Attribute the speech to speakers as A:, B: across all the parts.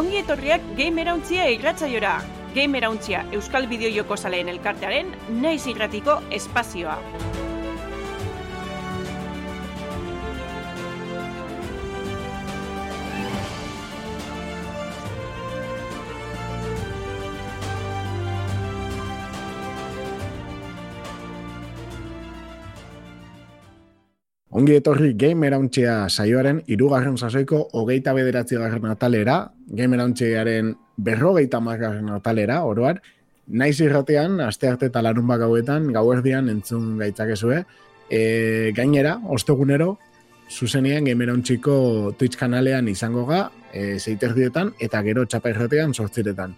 A: Ongi etorriak Gamerauntzia irratzaiora. Gamerauntzia Euskal Bideojoko Zaleen elkartearen naiz irratiko espazioa.
B: Ongi etorri Game Erauntzea saioaren irugarren sasoiko hogeita bederatzi garren atalera, Game Erauntzearen berrogeita margarren atalera, oroar, naiz irratean, aste arte eta larun gauetan, gauerdian entzun gaitzakezue, e, gainera, ostegunero, zuzenean Game Twitch kanalean izango ga, e, zeiterdietan, eta gero txapa irratean sortziretan.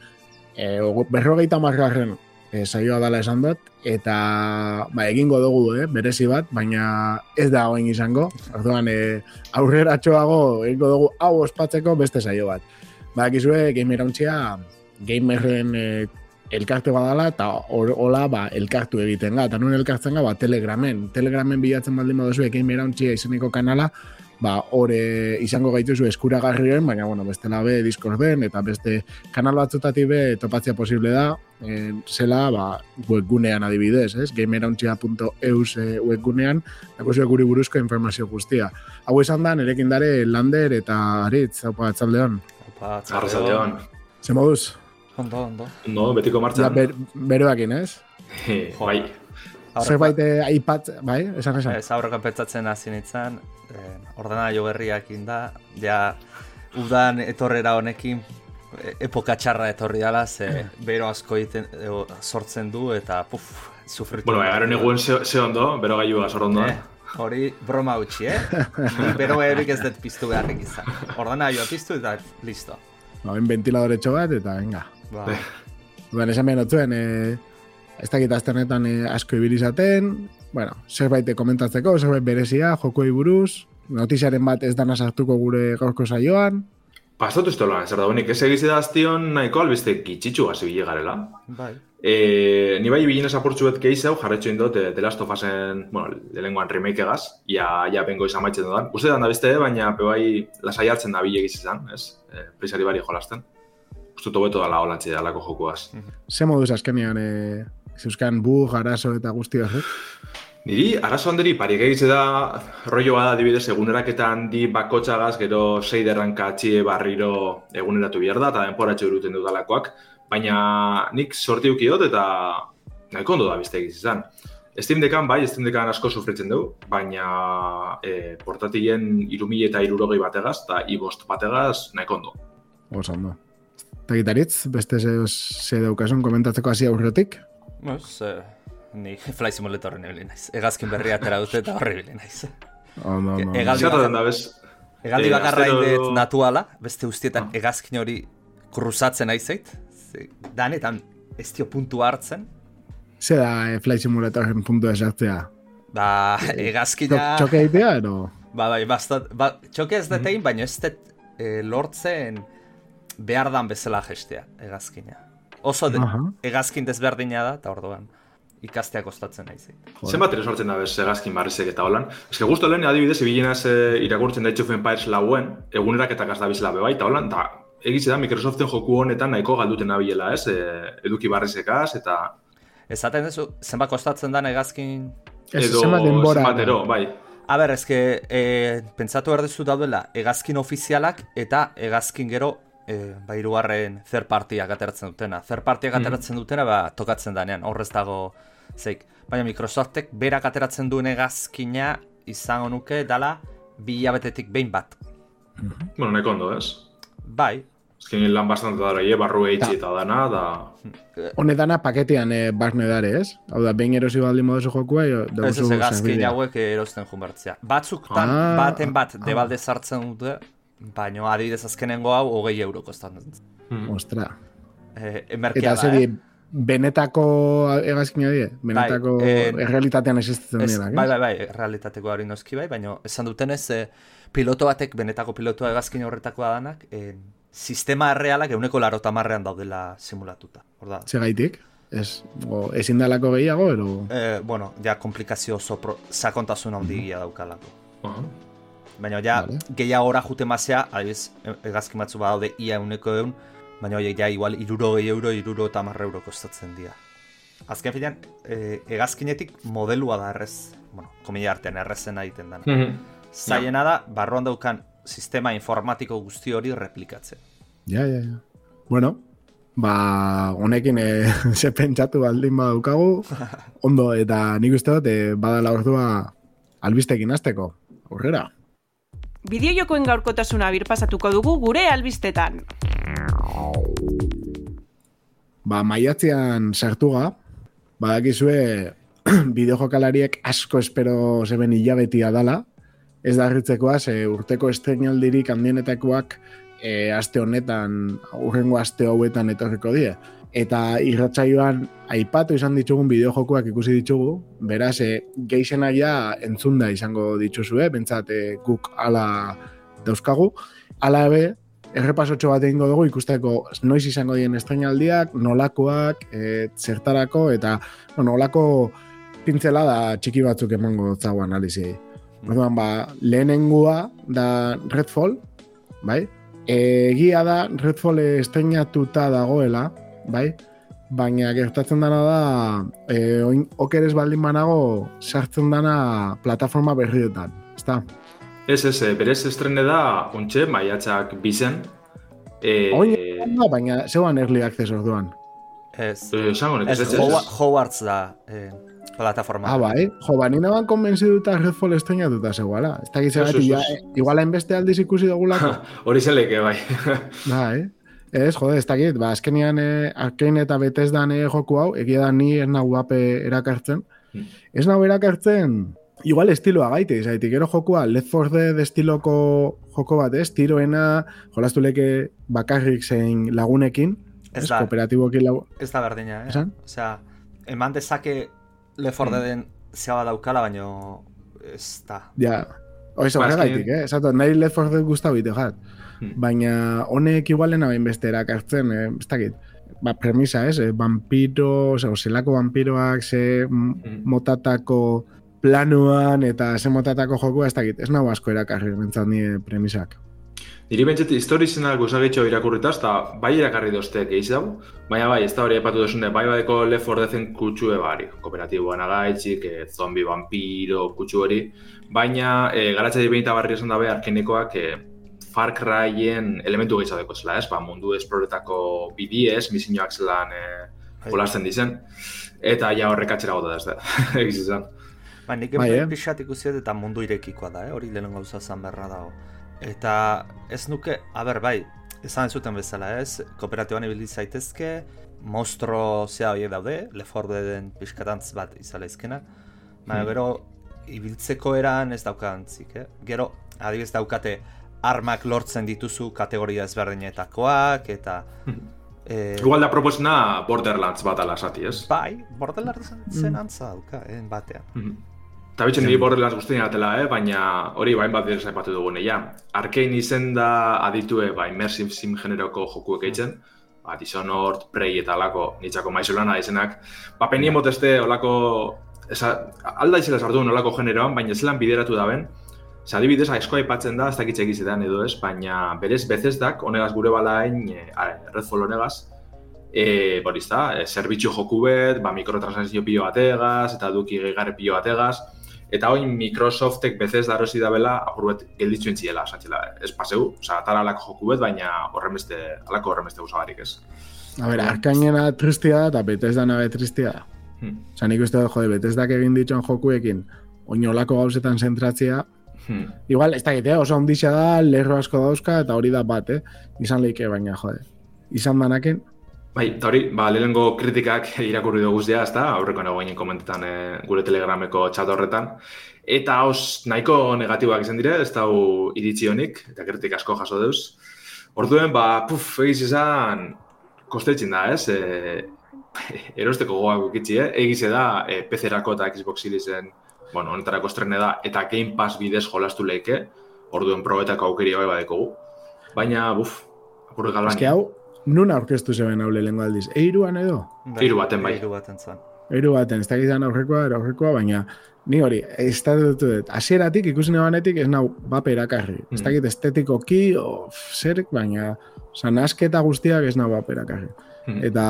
B: E, berrogeita margarren e, saioa dala esan dut, eta ba, egingo dugu, eh, berezi bat, baina ez da hoen izango, orduan e, aurrera txoago egingo dugu hau ospatzeko beste saio bat. Ba, gizue, gamer gamerren e, elkarte badala, eta hola ba, elkartu egiten ga, eta nuen elkartzen ga, ba, telegramen, telegramen bilatzen baldin baduzue gamer izeneko kanala, ba, ore izango gaituzu eskuragarrien, baina, bueno, beste labe Discorden, eta beste kanal batzutatik be topatzea posible da, e, zela, ba, webgunean adibidez, ez? gamerauntxia.eus e, webgunean, dago guri buruzko informazio guztia. Hau esan da, nerekin dare, Lander eta Aritz, hau atzaldeon.
C: Opa, atzaldeon.
B: Ze moduz?
D: Ondo, ondo.
C: Ondo, betiko martxan.
B: Ja, ber, beroakin, ez?
C: bai.
B: Zerbait aipat, bai, esan esan.
D: Ez aurreko pentsatzen hasi nintzen, eh, ordena jo berriak inda, ja, udan etorrera honekin, e, epoka txarra etorri dala, ze bero asko iten, sortzen du, eta puf, sufritu.
C: Bueno, egaren eguen ze, ze ondo, bero gaiu gazor ondo. Eh,
D: hori broma utxi, eh? bero erik ez dut piztu beharrik izan. Ordena joa piztu eta listo.
B: Ba, ben ventiladore bat, eta venga. Ba. Ba, esan behar notzuen, eh, ez dakit azternetan eh, asko ibilizaten, bueno, zerbait komentatzeko, zerbait berezia, joko buruz, notiziaren bat ez dana sartuko gure gaurko saioan.
C: Pastatu ez tola, zer da, bonik, ez egizi da aztion nahiko albiste kitxitxu gazi bile garela.
D: Bai.
C: E, ni bai bilin esapurtzu bet gehiago, jarretxo indot, e, The Last of Usen, bueno, lehenguan remake egaz, ia, ia bengo izan maitzen dudan. Uste da beste, baina pe bai lasai hartzen da bile egizizan, ez? E, Prisari bari jolasten. Uste tobeto dala holantzi da lako jokuaz.
B: Ze moduz azkenean, e, Zeuskan bu, arazo eta guztia, eh?
C: Niri, arazo handeri, parik egitze da, rollo bada dibidez, eguneraketan di bakotxagaz, gero seiderran katxie barriro eguneratu behar da, eta denporatxo uruten dudalakoak, baina nik sorti ukiot eta nahiko ondo da bizte egiz izan. Steam dekan, bai, Steam dekan asko sufritzen dugu, baina e, portatien irumile eta irurogei bategaz, eta ibost bategaz nahiko ondo.
B: Oso ondo. Eta gitaritz, beste ze, ze daukasun komentatzeko hasi aurretik?
D: Pues, eh, ni fly simulator nebili naiz. Egazkin berria atera dute eta horri bili naiz.
B: Oh, no, no.
C: Egaldi bakarra,
D: egaldi eh, bakarra indet natuala, beste ustietan ah. egazkin hori kruzatzen naizeit. Danetan ez dio puntu hartzen.
B: Zer da eh, fly simulatoren puntu esartzea?
D: Ba, egazkina...
B: Txoke idea, no?
D: Ba, bai, bastat, ba, txoke ez detein, mm baina ez det eh, lortzen behar dan bezala gestea, egazkina. Oso de, uh -huh. egazkin desberdina da, eta orduan ikasteak ostatzen nahi zein.
C: Zenbat ere sortzen da bez egazkin barrizek eta holan. Ez que guztu lehen, adibidez, ibilenaz e, irakurtzen da Age of Empires lauen, egunerak eta gazda bizela bebai, eta holan, eta egitze da Microsoften joku honetan nahiko galduten nabiela, ez? E, eduki barrizekaz, eta...
D: Ezaten dezu, zenbat kostatzen da egazkin...
C: Edo, zenbat denbora. Zenbat bai.
D: A ber, ezke, e, pentsatu erdezu daudela, egazkin ofizialak eta egazkin gero e, ba, irugarren zer partiak ateratzen dutena. Zer partiak mm. ateratzen dutena, ba, tokatzen danean, horrez dago zeik. Baina Microsoftek berak ateratzen duen egazkina izango nuke dala bi hilabetetik behin bat.
C: Mm Bueno, neko ondo, ez?
D: Bai.
C: Ezkin lan bastante dara, e, barru eitzi eta dana, da...
B: Hone dana paketean e, barne dare, ez? Hau da, behin erosi baldin moduzu jokua, jo,
D: Ez ez egazkin hauek erosten junbertzea. Batzuk tan, ah, baten bat, ah. debalde sartzen dute, Baina adibidez azkenengo hau hogei euro kostan
B: Hmm. Ostra.
D: Eh, emerkia da,
B: eh? benetako egazkina die? Benetako bai, eh, errealitatean existitzen dira,
D: Bai, bai, bai, errealitateko hori noski bai, baina esan duten ez, eh, piloto batek, benetako pilotoa egazkin horretakoa danak, eh, sistema errealak euneko laro tamarrean daudela simulatuta. Orda.
B: Segaitik? Ez, o, ezin dalako gehiago, ero?
D: Eh, bueno, ja, komplikazio oso pro, sakontasun handi mm -hmm. daukalako.
C: Uh -huh.
D: Baina ja,
B: Vale.
D: gehiago ora jute mazea, adiz, egazkin batzu badaude ia euneko eun, baina horiek ja igual iruro gehi euro, iruro eta marra euro kostatzen dira. Azken finean, e, egazkinetik modelua da errez, bueno, komila artean errezena egiten da.
C: Mhm.
D: Zaiena da, barruan daukan sistema informatiko guzti hori replikatzen.
B: Ja, ja, ja. Bueno, ba, honekin e, ze pentsatu baldin badaukagu, ondo, eta nik uste dut, e, badala ordua albistekin hasteko. Aurrera.
A: Bideojokoen gaurkotasuna birpasatuko dugu gure albistetan.
B: Ba, maiatzean sartuga, badakizue bideojokalariek asko espero zeben hilabetia dala, ez da harritzekoa, ze urteko estrenaldirik handienetakoak e, aste honetan, urrengo aste hauetan etorriko die. Eta irratsaioan aipatu izan ditugun bideojokoak ikusi ditugu, beraz, e, geixena ja entzunda izango dituzue, bentsat e, guk ala dauzkagu. Ala be, errepasotxo bat egingo dugu ikusteko noiz izango dien estrenaldiak, nolakoak, e, zertarako, eta bueno, nolako pintzelada txiki batzuk emango zago analiziei. Orduan, ba, lehenengua da Redfall, bai? Egia da Redfall estrenatuta dagoela, bai? Baina gertatzen dana da, e, oin, okeres baldin banago sartzen dana plataforma berrietan, ezta?
C: Ez, ez, eh, berez estrene da, ontxe, maiatzak bizen. E,
B: Oin, da, baina zeuan early access orduan.
D: Ez,
C: eh, esango
D: ez,
C: ez, ez,
D: Howa-
C: ez.
D: Hogwarts da eh, plataforma.
B: Ah, bai. Jo, ba, nina ban konbentziduta Redfall estrenatuta zegoela. Ez da
C: Ez, ez,
B: ja,
C: ez.
B: eh, igual hainbeste aldiz ikusi dugulako.
C: Hori zeleke, bai.
B: bai. Ez, jode, ez dakit, ba, azkenian eh, Arkane eta Bethesdan eh, joku hau, egia da ni ez nau bape erakartzen.
C: Hmm.
B: Ez nau erakartzen, igual estiloa gaite, izaitik, gero jokua Left 4 Dead estiloko joko bat, ez, tiroena, jolastu leke bakarrik zein lagunekin,
D: Ez
B: ez,
D: da.
B: kooperatibokin lagu...
D: Ez da berdina, eh?
B: Esan?
D: Osea, eman dezake Leforde den zeba daukala, baino ez da.
B: Ja, oiz,
C: Ba,
B: horregaitik, eh? Esatu, nahi Left 4 Dead guztau bite, jat.
C: Hmm.
B: Baina honek igualen hain beste erakartzen, eh? ez dakit. Ba, premisa, ez? Eh? Vampiro, o zelako vampiroak, ze
C: Hmm.
B: motatako planuan eta ze motatako jokua, ez dakit. Ez nago asko erakarri, bentsat nire premisak.
C: Niri bentset historizenak guzagitxo irakurritaz, eta bai irakarri dozte gehiz dago, baina bai, ez da hori epatu duzune, bai badeko Left 4 Deaden kutsue bari, kooperatiboan agaitzik, e, zombi, vampiro, kutsu hori, baina e, garatza dibinita barri esan dabe arkenekoak e, Far Cryen elementu gehiago deko zela, ez? Ba, mundu esploretako bidiez, misioak zelan e, jolasten dizen, eta ja horrek atxera gota da ez da, egiz izan.
D: Ba, nik
B: Bai,
D: bai,
B: eh?
D: pixat ikusi dut eta mundu irekikoa da, eh? hori lehen gauza zan berra dago. Eta ez nuke, a ber, bai, esan zuten bezala ez, kooperatiboan ibili zaitezke, monstro zea horiek daude, leforde den pixkatantz bat izala izkena, baina
C: Hmm.
D: gero ibiltzeko eran ez daukantzik, eh? Gero, adibidez daukate, armak lortzen dituzu kategoria ezberdinetakoak, eta... Eh,
C: Igual da proposena Borderlands bat ala esati, ez?
D: bai, Borderlands zen antza dauka, eh, batean.
C: Mhm. Eta bitxen niri Borderlands guztien atela, eh? baina hori bain bat direz aipatu dugun, ja. Arkein izen da aditue, ba, immersive sim generoko jokuek eitzen, ba, Dishonored, Prey eta alako, nitzako maizolana izenak, ba, penien boteste olako, esa, alda izela sartu olako generoan, baina zelan bideratu daben, Ze adibidez, aizko aipatzen da, ez dakit egizetan edo ez, baina berez bezesdak, honegaz gure balain, e, Redfall honegaz, e, boriz da, e, zerbitzu joku bet, ba, mikrotransakzio pilo bategaz, eta duki gehigarri pilo bategaz, eta oin Microsoftek bezez darozi dabela, apur bet gelditu entziela, santxela, ez paseu, oza, atara alako joku bet, baina horrenbeste, alako horrenbeste guzabarik ez.
B: A ber, arkainena tristia da, eta Bethesdana be tristia da.
C: Hmm.
B: Osa, nik uste dut, jode, Bethesdak egin dituen jokuekin, oinolako gauzetan zentratzea,
C: Hmm.
B: igual, ez dakit, eh, oso ondixea da, lerro asko dauzka, eta hori da bat, eh? Izan leike, baina, jode. Izan danaken,
C: Bai, eta hori, ba, lehenengo kritikak irakurri dugu ez da, aurreko nagoinen komentetan e, gure telegrameko txat horretan. Eta haus nahiko negatiboak izan dire, ez dau iritzi honik, eta kritik asko jaso deuz. Orduen, ba, puf, egiz izan, kostetxin da, ez? E, erosteko gogoak ukitzi, eh? Egize da, e, PC-erako eta Xbox Seriesen, bueno, honetarako estrene da, eta Game Pass bidez jolastu leike, orduen probetako aukeri bai badekogu. Baina, buf, apurrik galbaina.
B: eske hau, nun aurkeztu zeben hau lehengo aldiz? Eiruan edo?
C: Hiru baten bai.
D: Hiru baten zan.
B: Eiru baten, ez dakizan aurrekoa, aurrekoa, baina ni hori, ez da dut dut, asieratik, ikusi nebanetik, ez nau bape erakarri. Ez
C: Mm.
B: dakit estetikoki, o zer, baina, oza, nasketa guztiak ez nau bape erakarri.
C: Mm.
B: Eta,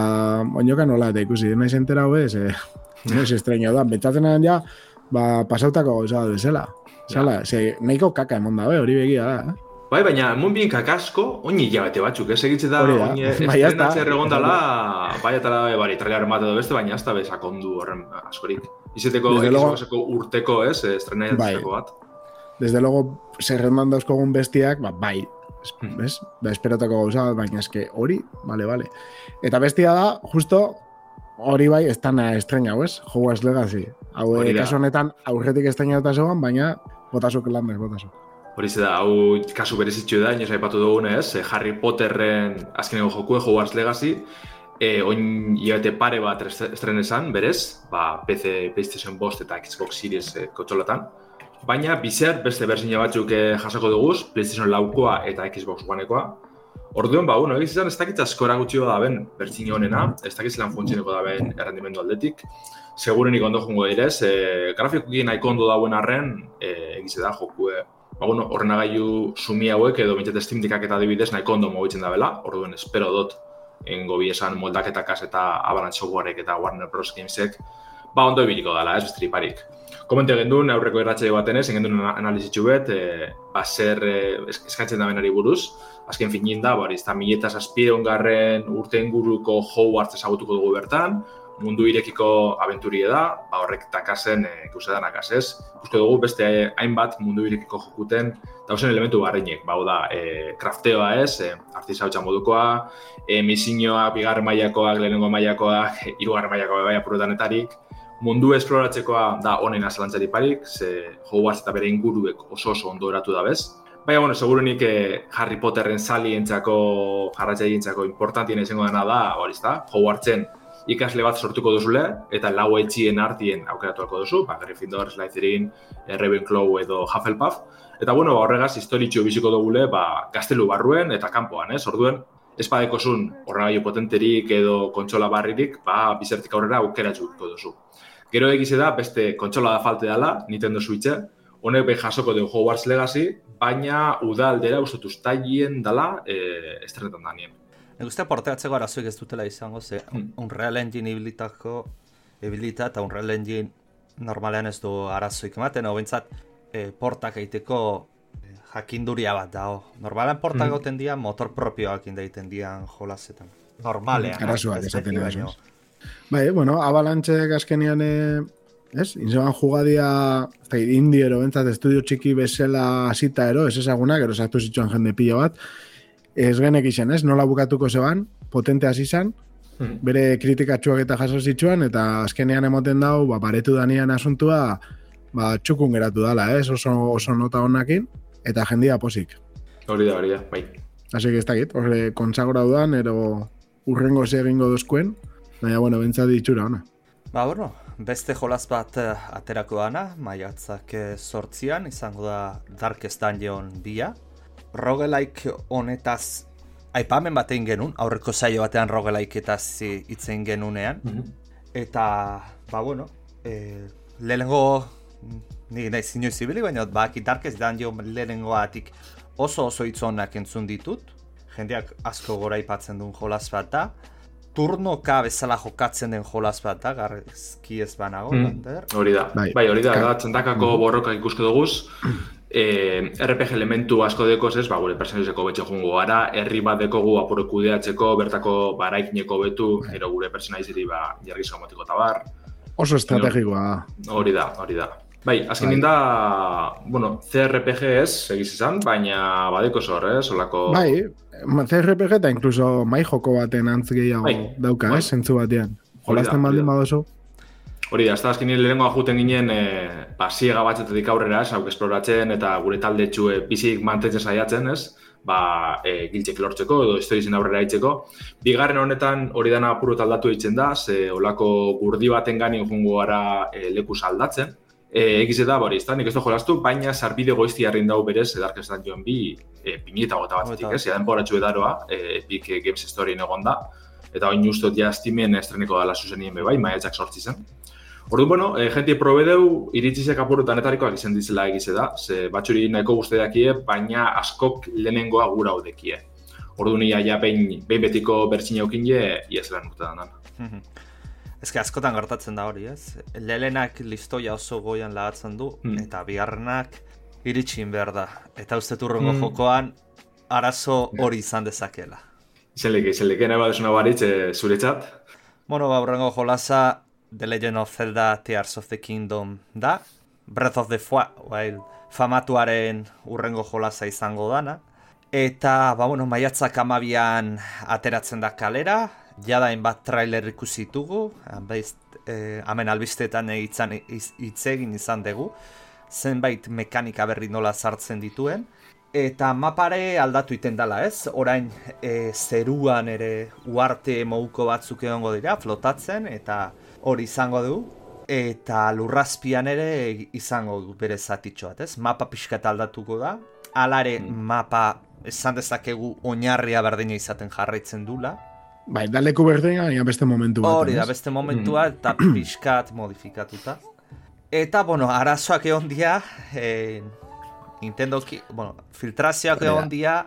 B: oinokan nola, eta ikusi, naiz entera bez, eh, noiz estreño da, betzatzen ja, ba, pasautako gauza bat bezala. Zala, ze, nahiko kaka emon dabe, hori begia da, eh?
C: Bai, baina, mun bien kakasko, oin hilabete batzuk, ez egitze da,
B: da.
C: oin
B: Bai, ya está.
C: estrenatze erregondala, bai, eta da, bari, trailer bat edo beste, baina ez da bezakondu horren askorik. Izeteko, Xboxeko urteko, ez, estrenatzeko
B: Bai.
C: bat.
B: Desde luego, zerrendan dauzkogun bestiak, ba, bai, es-
C: Hmm.
B: bez? Da, esperatako gauza baina eske hori, bale, bale. Eta bestia da, justo, hori bai, ez dana estrena, ez? Hogwarts Legacy. Hau,
C: Hori
B: kasu honetan, aurretik estrena eta zegoen, baina botasuk landez, botasuk.
C: Hori ze da, hau kasu berezitxu da, inoz aipatu dugun ez, eh, Harry Potterren azkeneko jokue, Hogwarts Legacy, e, oin hilabete pare bat est- estrenesan, berez, ba, PC, PlayStation Bost eta Xbox Series e, kotxolatan. Baina, bizer, beste berzina batzuk e, jasoko duguz, PlayStation laukoa eta Xbox Onekoa. Orduan, ba, bueno, egiz izan, ez dakit askora gutxi da ben, bertzin honena, ez dakit zelan funtzioneko da ben errendimendu aldetik. Segurenik ondo jongo direz, e, grafikoki nahiko ondo dauen arren, e, egiz da, jokue ba, bueno, ordenagailu sumi hauek edo bintzat Steam eta adibidez nahiko ondo mugitzen da bela, orduan espero dut engo bi esan moldaketakaz eta Avalanche eta Warner Bros. Gamesek ba ondo ibiliko dela, ez besterik parik. Komente gendun, aurreko irratxe baten ez, egin duen analizitxu bet, e, ba, zer e, es- eskatzen da benari buruz, azken finin da, bari, ez da mileta zazpideon garren urte inguruko Hogwarts ezagutuko dugu bertan, mundu irekiko abenturie da, ba, horrek takasen e, ikusedanak ez. Ikusko dugu beste hainbat mundu irekiko jokuten dauzen elementu barreinek, ba, da, e, krafteoa ez, e, artisautza modukoa, e, misioak, bigarren mailakoak, lehenengo mailakoak, hirugarren mailakoak bai apurretanetarik, mundu esploratzekoa da honen azalantzari parik, ze Hogwarts eta bere inguruek oso oso ondo eratu da bez. Baina, bueno, segurunik eh, Harry Potterren salientzako, jarratzaileentzako importantien izango dena da, hori da, Hogwartsen ikasle bat sortuko duzule, eta lau etxien artien aukeratuko duzu, ba, Gryffindor, Slytherin, eh, Ravenclaw edo Hufflepuff. Eta, bueno, horregaz, historitxo biziko dugule, ba, gaztelu barruen eta kanpoan, ez? Orduen, espadekozun horregailu potenterik edo kontsola barririk, ba, bizertik aurrera aukeratzuko duzu. Gero egize da, beste kontsola da falte dela, Nintendo Switche, honek behin jasoko du Hogwarts Legacy, baina udaldera ustut ustailien dela e, estrenetan danien.
D: Nik uste porteatzeko arazoik ez dutela izango, ze
C: Hmm.
D: Unreal Engine ibilitako ibilita eta Unreal Engine normalean ez du arazoik ematen, hau bintzat e, portak egiteko e, jakinduria bat dago. Normalean portak
C: Mhm.
D: goten dira motor propioak indaiten dian jolasetan. Normalean.
B: Arazoak
D: ez
B: esaten. Bai, bueno, Avalanche azkenian, eh, ez? Inzeban jugadia, ez da, indiero, bentsat, estudio txiki bezala hasita ero, ez ezagunak, ero sartu zituen jende pilo bat. Ez genek izen, ez? Nola bukatuko zeban, potente hasi izan, bere kritikatxuak eta jaso zituen, eta azkenean emoten dau, ba, baretu danian asuntua, ba, txukun geratu dala, ez? Oso, oso nota honakin, eta jendia posik.
C: Hori da, hori da, bai.
B: Así que ez dakit, horre kontsagora dudan, ero urrengo ze egingo duzkuen, baina, bueno, bentsat ditxura ona.
D: Ba, bueno, beste jolas bat eh, aterako dana, maiatzak eh, sortzian, izango da Darkest Dungeon bia. Roguelike honetaz aipamen bat egin genuen, aurreko saio batean roguelikeetaz hitz egin genunean. Eta, ba, bueno, e, lehenengo, ni nahi inoiz ibili, baina baki Darkest Dungeon lehenengoatik oso oso hitz onak entzun ditut. Jendeak asko gora aipatzen duen jolas bat da. Turnoka bezala jokatzen den jolas bat da, garrizki ez banago,
C: Mm. Hori da,
B: Bai.
C: bai, hori da, da, txandakako borroka ikusko duguz, e, RPG elementu asko dekoz ez, ba, gure personalizeko betxe jungo gara, herri bat dekogu apuro kudeatzeko, bertako baraikineko betu, gero gure personalizeri ba, jarri motiko eta bar,
B: Oso estrategikoa
C: hori da, hori da. Bai, azken
B: Bai.
C: da, bueno, CRPG ez, egiz izan, baina badeko zor, eh, solako...
B: Bai, CRPG eta incluso mai joko baten antz gehiago
C: Bai,
B: dauka,
C: bai.
B: eh, zentzu batean.
C: Hori
B: baldin badozu.
C: Hori da, ez da azkenin lehenengoa juten ginen e, ba, ziega batzetetik aurrera, ez, hauk esploratzen eta gure talde txue bizik mantentzen saiatzen, ez, ba, e, giltzek lortzeko edo historizen aurrera itzeko. Bigarren honetan hori dana apuro aldatu egiten da, ze olako gurdi baten ganin jungo gara e, lekuz aldatzen. E, egize da, hori, ez da, nik ez du jolastu, baina sarbide goizti harrin dau berez, Darkest Dungeon bi, e, pinita gota batzetik,
D: Hogeita
C: ez, ja denbora txue daroa, e, Epic Games Storyen egon da, eta oin justot ja Steamen estreneko dala zuzenien bebai, maiatzak sortzi zen. Ordu, bueno, e, jenti probedeu iritsizek apurretan etarikoak izan dizela egize da, ze batxuri nahiko guzti dakie, baina askok lehenengoa gura haudekie. Ordu nia ja behin, behin betiko bertsin eukin je, iaz lan urte dan.
D: Ez askotan gertatzen da hori, ez? Lelenak listoia oso goian lagatzen du,
C: Hmm.
D: eta bigarrenak iritsin behar da. Eta uste turrengo
C: Hmm.
D: jokoan, arazo hori izan dezakela.
C: Izen leke, izen leke, nahi badesuna baritz, e, zuretzat.
D: Bueno, ba, urrengo jolasa The Legend of Zelda Tears of the Kingdom da. Breath of the Wild famatuaren urrengo jolasa izango dana. Eta, ba, bueno, maiatzak amabian ateratzen da kalera. Jada bat trailer ikusi ditugu. Eh, hemen albistetan hitzan hitz egin izan dugu. Zenbait mekanika berri nola sartzen dituen. Eta mapare aldatu iten dala, ez? Orain e, zeruan ere uarte mouko batzuk egongo dira, flotatzen, eta hori izango du. Eta lurrazpian ere izango du bere zatitxo bat, ez? Mapa pixkat aldatuko da. Alare mapa esan dezakegu oinarria berdina izaten jarraitzen dula.
B: Bai, da leku berdina, baina beste momentu bat.
D: Hori da, beste momentua eta pixkat modifikatuta. Eta, bueno, arazoak egon dia, eh, Nintendo, ki, bueno, filtrazioak egon dia,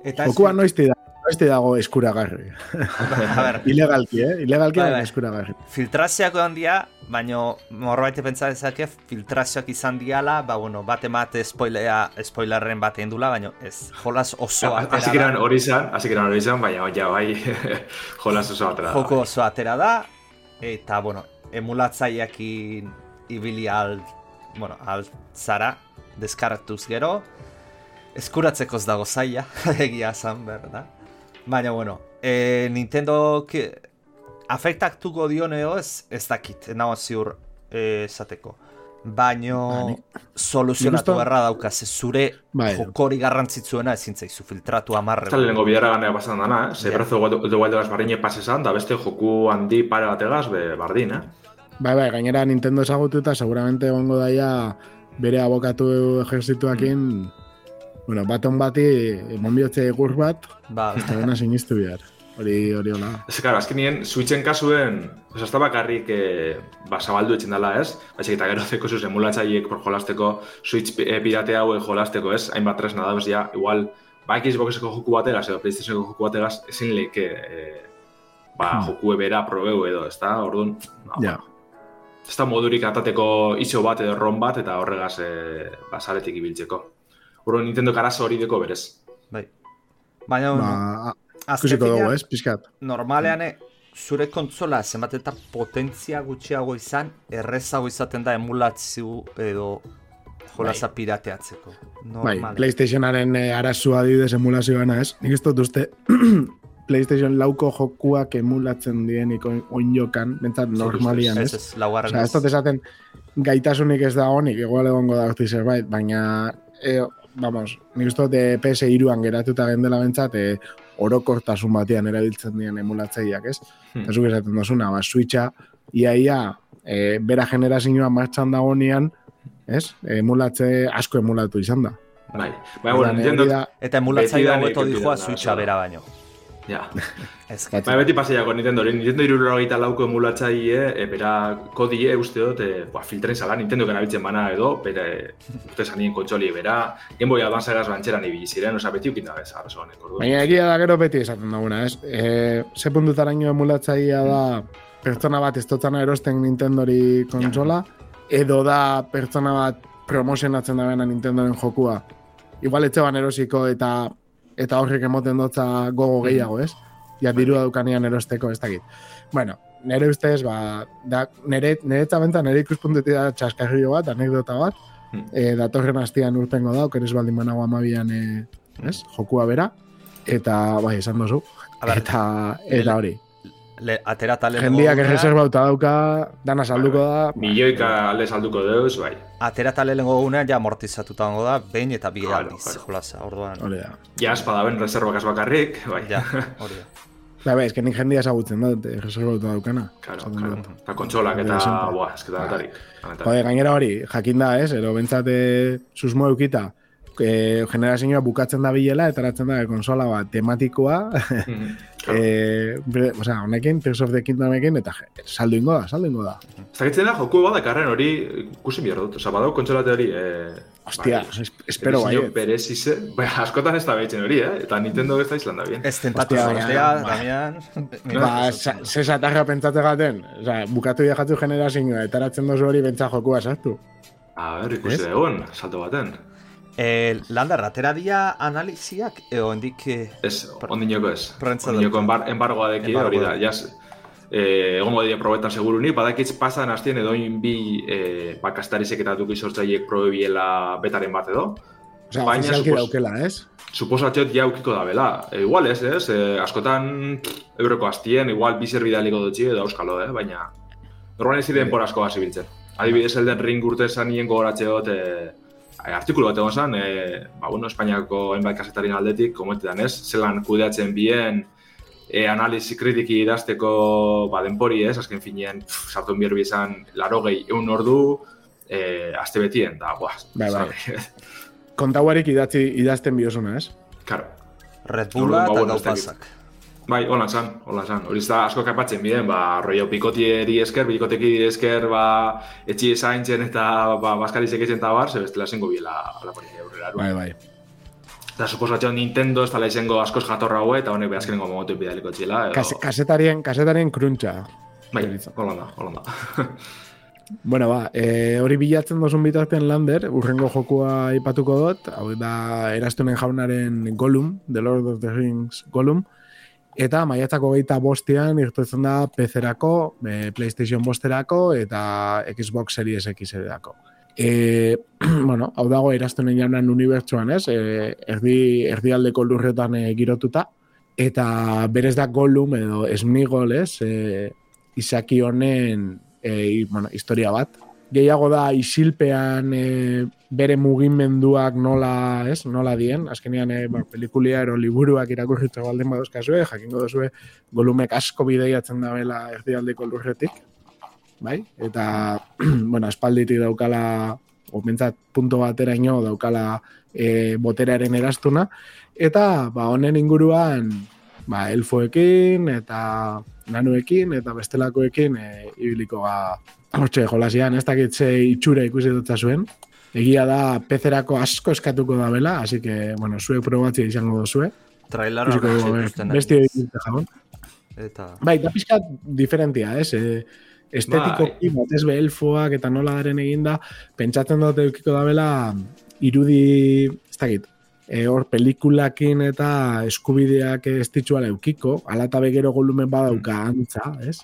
D: eta...
B: Jokua noizti da, noizti dago eskuragarri.
D: A ber,
B: Ilegalki, eh? Ilegalki
D: Bai,
B: baina
D: bai.
B: eskuragarri.
D: filtrazioak egon dia, baina morbait pentsa dezake filtrazioak izan diala, ba, bueno, bat emate spoilea, spoilerren bat egin dula, baina ez, jolas oso atera
C: Así
D: da.
C: hori izan, así hori izan, baina ja, bai, jolas oso atera. da.
D: joko oso atera da, eta, bueno, emulatzaileakin ibili al, bueno, al zara, deskartuz gero, eskuratzeko ez dago zaila, egia zan behar da. Baina, bueno, e, Nintendo ki, afektatuko dion edo ez, ez dakit, nago ziur eh, esateko. Baino
B: Ba, ni-
D: soluzionatu
B: Nik uste-
D: beharra dauka, ze zure
B: Bai.
D: jokori garrantzitzuena ezin zaizu filtratu amarre.
C: Eta lehenengo bidera ganea pasan dana, eh? Ze brazo de Wild bardine pasesan, da beste joku handi pare bategaz, be, bardin, eh?
B: Bai, bai, gainera Nintendo ezagututa seguramente egongo daia bere abokatu ejerzituakin bueno, baton bati monbiotze egur bat,
D: Ba,
B: eta dena sinistu behar. Hori, hori hola.
C: Ez, karo, azkenien, Switchen kasuen, ez da bakarrik e, ba, zabaldu etxen dela, ez? Baizik eta gero zeko zuz emulatzaiek por jolasteko, Switch eh, pirate hau jolasteko, ez? Hainbat tresna da, ja, igual, ba, Xboxeko joku bategaz edo PlayStationeko joku bategaz, ezin leke, e, ba,
B: Hmm.
C: joku ebera probeu edo, ez da? Orduan, ba,
B: Ja.
C: ez da modurik atateko iso bat edo ron bat eta horregaz e, ba, saretik ibiltzeko. Orduan, Nintendo arazo hori deko berez.
D: bai. Baina,
B: Ba,
D: azken
B: ikusiko dugu, ez, pixkat.
D: normalean eh, zure kontsola zenbat eta potentzia gutxiago izan, errezago izaten da emulatzio edo jolasa pirateatzeko.
B: Bai. PlayStationaren eh, arazua adibidez emulazioana, ez? Nik ez dut uste PlayStation lauko jokuak emulatzen dienik oin- oin jokan, bentsat normalian,
D: ez,
B: ez?
D: ez,
B: ez dut esaten gaitasunik ez da honik, igual egongo da horti zerbait, baina, e, vamos, nik uste dut eh, PS iruan geratuta gendela bentsat, e, orokortasun batean erabiltzen dien emulatzeiak, ez?
C: Hmm.
B: Eta zuk esaten dozuna, ba, Switcha, iaia, e, bera generazioa martxan dagoenean, ez? Emulatze, asko emulatu izan da.
C: Bai, bai, bueno,
B: da-
D: Eta emulatzaile hobeto
C: nik
D: dijoa Switcha bera baino.
C: Ja.
D: Ez,
B: Bai.
C: Beti paseiako Nintendo, Nintendo irurogeita lauko emulatzaile, e, bera kodie uste dut, e, ba, filtren zala Nintendo erabiltzen bana edo, bere urte zanien kontsoli bera, Game Boy Advance egaz bantxeran ibili ziren, oza, beti ukin da bez, arazo honek.
B: Baina egia da gero beti esaten duguna, ez? E, ze puntutaraino emulatzailea da pertsona bat ez dotzana erosten Nintendori konsola, edo da pertsona bat promozionatzen da bena Nintendoren jokua. Igual etxe ban erosiko eta eta horrek emoten dotza gogo gehiago, ez? Ja dirua daukanean erosteko, ez dakit. Bueno, nire ustez, ba, da, nire, nire txabenta, nire ikuspuntutik da txaskarrio bat, anekdota bat,
C: Hmm.
B: e, datorren astian urtengo da, okeres baldin banago amabian, e, ez? Jokua bera, eta, bai, esan dozu, eta, eta hori.
D: Le, atera tale
B: Jendiak erreserbauta dauka, dana salduko da,
C: Milioika alde salduko deuz, bai.
D: Atera tale lehenko gunean ja amortizatuta da, behin eta bi aldiz,
C: claro.
D: jolasa, orduan.
B: hori da.
C: Ja, espada ben reservak ez bakarrik, bai.
D: Ja, hori da.
B: Ba, bai, esken nik jendia esagutzen dut, erreserbauta daukana.
C: Claro, claro. Eta kontsolak eta,
B: da,
C: boa, esketa datarik.
B: Jode, gainera hori, jakin da, ez? Ero bentsate susmo eukita, e, generazioa bukatzen da bilela, eta eratzen da konsola bat tematikoa,
C: Mhm.
B: e, bre- osea, honekin, Tears of the Kingdomekin, eta je, saldu ingo da, saldu ingo da.
C: Ez dakitzen da, joku bat dakarren hori ikusi behar dut. Osa, badau kontsolate hori... Eh,
B: Hostia, es- espero bai.
C: berezize, bai, askotan ez da behitzen hori, eh? Eta Nintendo ez da izan da bien.
D: Ez tentatu
B: Hostia, baina-
D: Damian.
B: Ba, sa- ze satarra pentsate gaten, osea, bukatu jatu generazioa, eta eratzen dozu hori bentsa jokua sartu.
C: A ber, ikusi egon, salto baten.
D: Eh, Landa, ratera dia analiziak, eo hendik... Eh,
C: Ez, ondinoko ez. Ondinoko embar, embargoa deki, hori da, jas, eh, egongo dira probetan segurunik, badakitz pasan hastien edoin bi eh, bakastarizek eta duki sortzaiek probebiela betaren bat edo.
B: Osea,
C: Baina,
B: ofizialki
C: supos-
B: daukela, ez?
C: Suposatxot ja ukiko da bela. E, igual ez, ez? E, askotan euroko hastien, igual bi zerbidaliko dutxi edo euskalo, eh? Baina normalan ez ziren por asko hasi biltzen. Adibidez, Elden Ring urte esan nien gogoratzeot, e, artikulu bat egon zen, e, ba, bueno, Espainiako hainbat kasetarien aldetik, komentetan ez, zelan kudeatzen bien e, analizi kritiki idazteko ba, denpori ez, azken finean, pff, sartu bierbi izan, laro gehi, eun ordu, e, aste betien, da,
B: Bai, bai.
C: sabe,
B: Kontauarik idatzi, idazten biosuna, ez?
C: Karo.
D: Red Bulla
C: Ba,
D: eta
C: bueno, Bai, holan zan, holan zan. Hori da asko kaipatzen biren, ba, rollo pikotieri esker, pikoteki esker, ba, etxi esaintzen eta ba, baskari sekitzen eta bar, ze bestela zengo biela alapori aurrera.
B: Bai, bai.
C: Eta suposatxo Nintendo ez dala izango askoz jatorra haue, eta honek behazkenengo momentu bidaliko txila. Edo...
B: Kas, kasetarien, kasetarien kruntxa.
C: Bai,
B: deritzo.
C: holan da, holan da.
B: Bueno, ba, e, hori bilatzen dozun bitartean lander, urrengo jokua aipatuko dut, hau da erastunen jaunaren Gollum, The Lord of the Rings Gollum, eta maiatzako geita bostean irtetzen da PC-erako, e, PlayStation bosterako eta Xbox Series X-erako. E, bueno, hau dago erastunen jaunan unibertsuan, ez? E, erdi, erdialdeko lurretan e, girotuta, eta berez da Gollum edo Smigol, ez? E, izaki honen e, bueno, historia bat. Gehiago da isilpean e, bere mugimenduak nola, ez, nola dien, azkenean e, ba, pelikulia ero liburuak irakurritza baldin badozkazue, jakingo dozue golumek asko bideiatzen da bela erdialdeko lurretik, bai? Eta, bueno, espalditik daukala, omentzat punto bateraino daukala e, boteraren erastuna, eta, ba, honen inguruan, ba, elfoekin eta nanuekin eta bestelakoekin e, ibiliko ga hortxe jolasian, ez dakit ze itxura ikusi dutza zuen. Egia da pezerako asko eskatuko da bela, así que, bueno, zuek probatzea izango duzue.
D: Trailer horrek zituzten.
B: eh, beste jabon.
D: Eta...
B: Bai, da pixkat diferentia, ez? E, estetikoki,
C: Bai.
B: batez be elfoak eta nola daren eginda, pentsatzen dut eukiko da bela irudi, ez dakit, e, hor pelikulakin eta eskubideak ez ditzuala eukiko, ala eta begero golumen badauka antza, ez?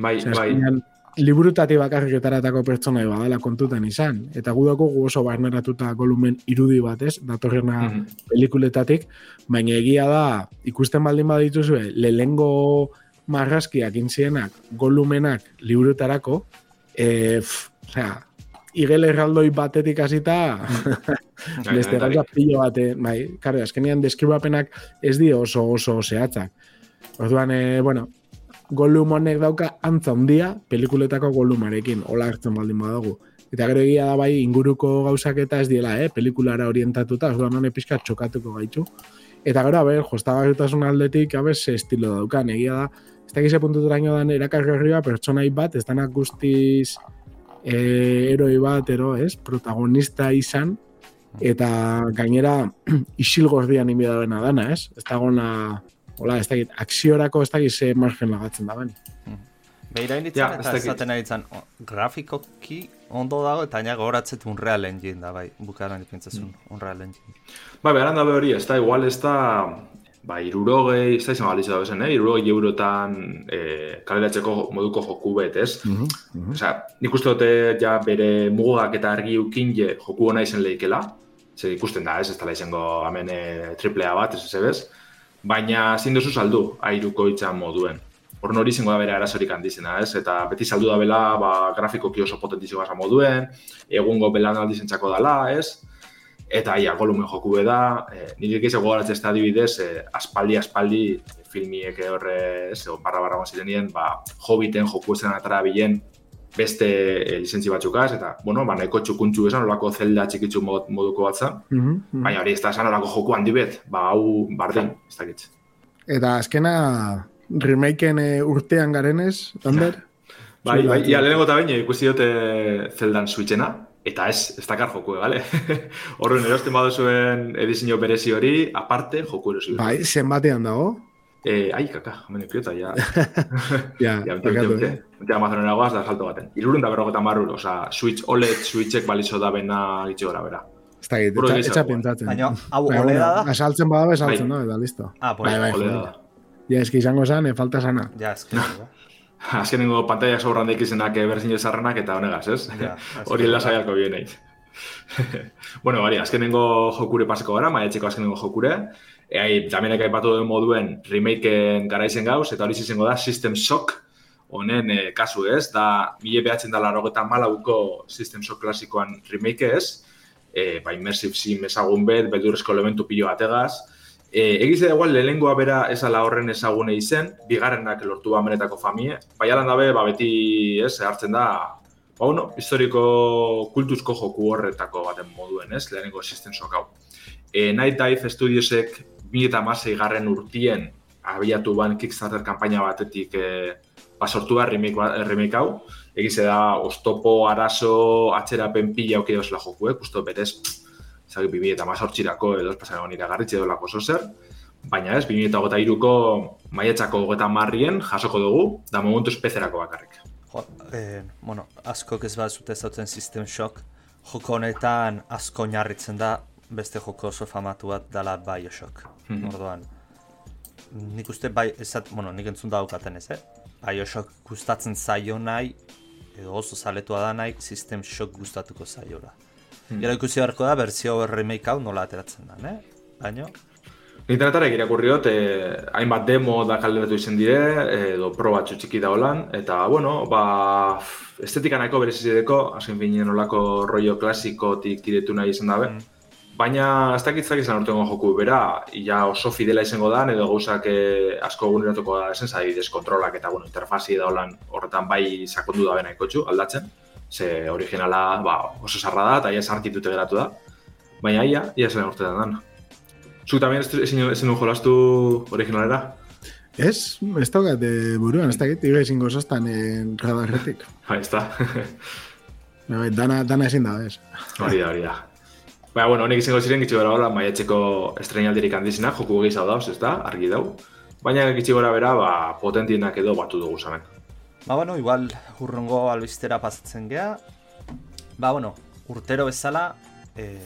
C: bai,
B: Osea,
C: bai.
B: azkenean, liburutati bakarrik etaratako pertsona badala kontutan izan. Eta gudako gu oso barneratuta golumen irudi bat, ez? Datorrena
C: Mhm.
B: pelikuletatik, baina egia da, ikusten baldin badituzue, lehengo marrazkiak intzienak, golumenak liburutarako, e, pff, osea, igel erraldoi batetik hasita
C: Bai,
B: beste
C: bai,
B: gauza pilo bate, bai, karo, azkenean deskribapenak ez di oso oso zehatzak. Orduan, e, bueno, Gollum honek dauka antza handia pelikuletako Gollumarekin, hola hartzen baldin badago. Eta gero egia da bai inguruko gauzak eta ez diela, eh, pelikulara orientatuta, orduan honek pixka txokatuko gaitu. Eta gero, a ber, jostagarritasun aldetik, a ze estilo daukan, egia da, ez dakize puntuturaino dan erakargarria pertsonai bat, ez danak guztiz e, eroi bat, ero, ez, protagonista izan, eta gainera isil gordian inbida dena dana, ez? Ez dagona, hola, ez dakit, akziorako ez dakit ze margen lagatzen da ben.
D: Beira
C: Ja,
D: inditzen
C: ez
D: eta esaten ari zan, grafikoki ondo dago eta aina gogoratzet Unreal Engine da, bai, bukaran ipintzazun, Unreal Engine.
C: Bai, beran da hori, ez da, igual ez da, ba, irurogei, ez da izan balitza da bezen, eh? irurogei eurotan eh, kaleratzeko moduko joku bet, ez? Osea, nik uste dute ja bere mugak eta argi ukin je joku hona izen leikela, ze ikusten da, ez, ez dela izango hemen e, triplea bat, ez ez baina zin duzu saldu airuko itxan moduen. Horren hori izango da bere arazorik handizena, ez? Eta beti saldu da bela, ba, grafikoki oso potentizio gasa moduen, egungo belan aldizentzako dala, ez? Eta ia, golumen joku da, e, nire gehiago gogoratzen ez da adibidez, e, aspaldi, aspaldi, filmiek horre, barra barra zirenien, ba, Hobbiten joku ezen atara bilen, beste e, lizentzi batzukaz, eta, bueno, ba, nahiko txukuntzu esan, olako zelda txikitzu mod, moduko bat zen.
B: Mhm, mhm.
C: Baina hori ez da esan olako joku handi bet, ba, hau bardin, ez dakit.
B: Eta azkena remakeen eh, urtean garenez, Ander?
C: Bai, bai, ia lehenengo eta baino ikusi dute zeldan switchena, eta ez, ez dakar joku, bale? Horren erosten baduzuen edizio berezi hori, aparte, joku erosi.
B: Bai, zenbatean dago?
C: Eh, ai, kaka, hemen ekiota, ja.
B: Ja,
C: Ja? Bete Amazonen agoaz da salto baten. Irurun da berrogetan barru, oza, Switch OLED Switchek balizo da bena gitxi gora bera.
B: Ez da etxa,
C: bai.
B: pentsatzen.
D: Baina, hau oleda
B: bueno,
D: da?
B: Asaltzen bada, esaltzen
C: Bai.
B: da, eta listo.
D: Ah, pues,
B: Bai, bai,
C: OLED da.
B: Ja, eski izango zen, eh, falta sana.
D: Ja, ez que,
C: Azkenengo pantalla sobran daikizenak eh, berzin zarrenak eta honegaz, ez?
D: Ja,
C: Hori lasaiako bien eiz. bueno, bari, azkenengo jokure paseko gara, maietxeko azkenengo jokure. E, ai, tamenek aipatu duen moduen remakeen garaizen gauz, eta hori izango da System Shock honen eh, kasu ez, da mila behatzen da larogeta malauko System Shock klasikoan remake ez, e, ba, immersive sim ezagun bet, beldurrezko elementu pilo bategaz, E, egize da igual lehengoa bera esala horren ezagune izen, bigarrenak lortu amenetako famie, baialan dabe, ba, beti ez, hartzen da, ba, bueno, historiko kultuzko joku horretako baten moduen, ez, lehenengo Shock hau. E, Night Dive Studiosek 2006 garren urtien abiatu ban Kickstarter kanpaina batetik e, ba, sortu da remake, hau, egize da, ostopo, arazo, atzerapen pila auki dauzela joku, eh? Justo berez, zaki 2000 eta mazortzirako edo espasan egon iragarritxe edo lako zozer, baina ez, 2008 ko maietxako gogeta marrien jasoko dugu, da momentu espezerako bakarrik.
D: Jo, eh, bueno, askok ez bat zute zautzen System Shock, joko honetan asko oinarritzen da beste joko oso famatu bat dala Bioshock.
C: Mhm.
D: Orduan, nik uste bai, ezat, bueno, nik entzun daukaten ez, eh? Bioshock gustatzen zaio nahi, edo oso zaletua da nahi, System Shock gustatuko zaiola.
C: Mhm.
D: Gero ikusi beharko da, bertzio remake hau nola ateratzen da, eh? Baina,
C: Internetara irakurri dut, eh, hainbat demo da kalderatu izen dire, edo pro batzu txiki da holan, eta, bueno, ba, estetika nahiko berezizideko, azken finean olako rollo klasikotik tiretu nahi izan dabe, Baina ez dakitzak izan urtengo joku bera, ja oso fidela izango da, edo gauzak eh, asko eguneratuko da esen, adibidez kontrolak eta bueno, interfazi da holan horretan bai sakondu da bena ikotxu aldatzen. Ze originala ba, oso sarra da eta ia sartitute geratu da. Baina ia, ia zen urtetan dan. Zuk tamien ez ezin nuen jolastu originalera?
B: Ez, ez daukat eh, buruan, ez dakit, iga ezingo zaztan eh, radarretik.
C: Bai, ez da.
B: Bai, dana, dana ezin da, ez.
C: hori da, hori da. Baina, bueno, honek izango ziren gitxi gora bera maietxeko estrenaldirik handizinak, joku gehiago dauz, ez da, argi dau. Baina gitxi gora bera, ba, potentienak edo batu dugu zamen.
D: Ba, bueno, igual urrongo albistera pasatzen gea. Ba, bueno, urtero bezala, eh,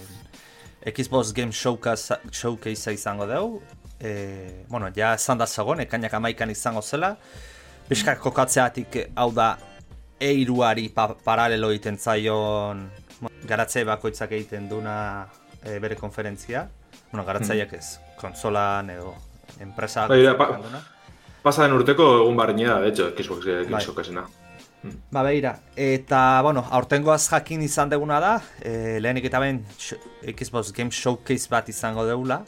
D: Xbox Game Showcase, Showcase izango dugu. Eh, bueno, ja esan da zagon, ekainak amaikan izango zela. Piskak kokatzeatik hau da eiruari pa paralelo egiten zaion garatze bakoitzak egiten duna eh, bere konferentzia. Bueno, garatzaileak ez, konsolan edo enpresa
C: Bai, pa-. Pasa den urteko egun barriña da, de hecho, Xbox
D: Bai.
C: Game Showcasena.
D: Ba, beira, eta, bueno, aurtengoaz jakin izan deguna da, e, lehenik eta ben Xbox Game Showcase bat izango deula,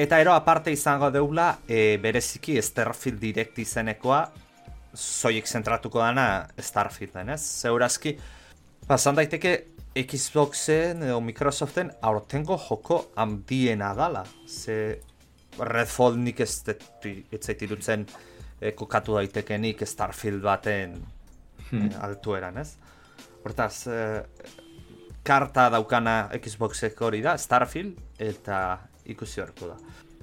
D: eta ero aparte izango deula, e, bereziki Starfield Direct izenekoa, zoiek zentratuko dana Starfielden, ez? Zeurazki, pasan daiteke Xboxen edo Microsoften aurtengo joko handiena dala, ze Redfall nik ez dut- ez zait irutzen e, kokatu daitekenik Starfield baten
C: Hmm.
D: eh, altueran, ez? Hortaz, eh, karta daukana Xboxek hori da, Starfield, eta ikusi horko da.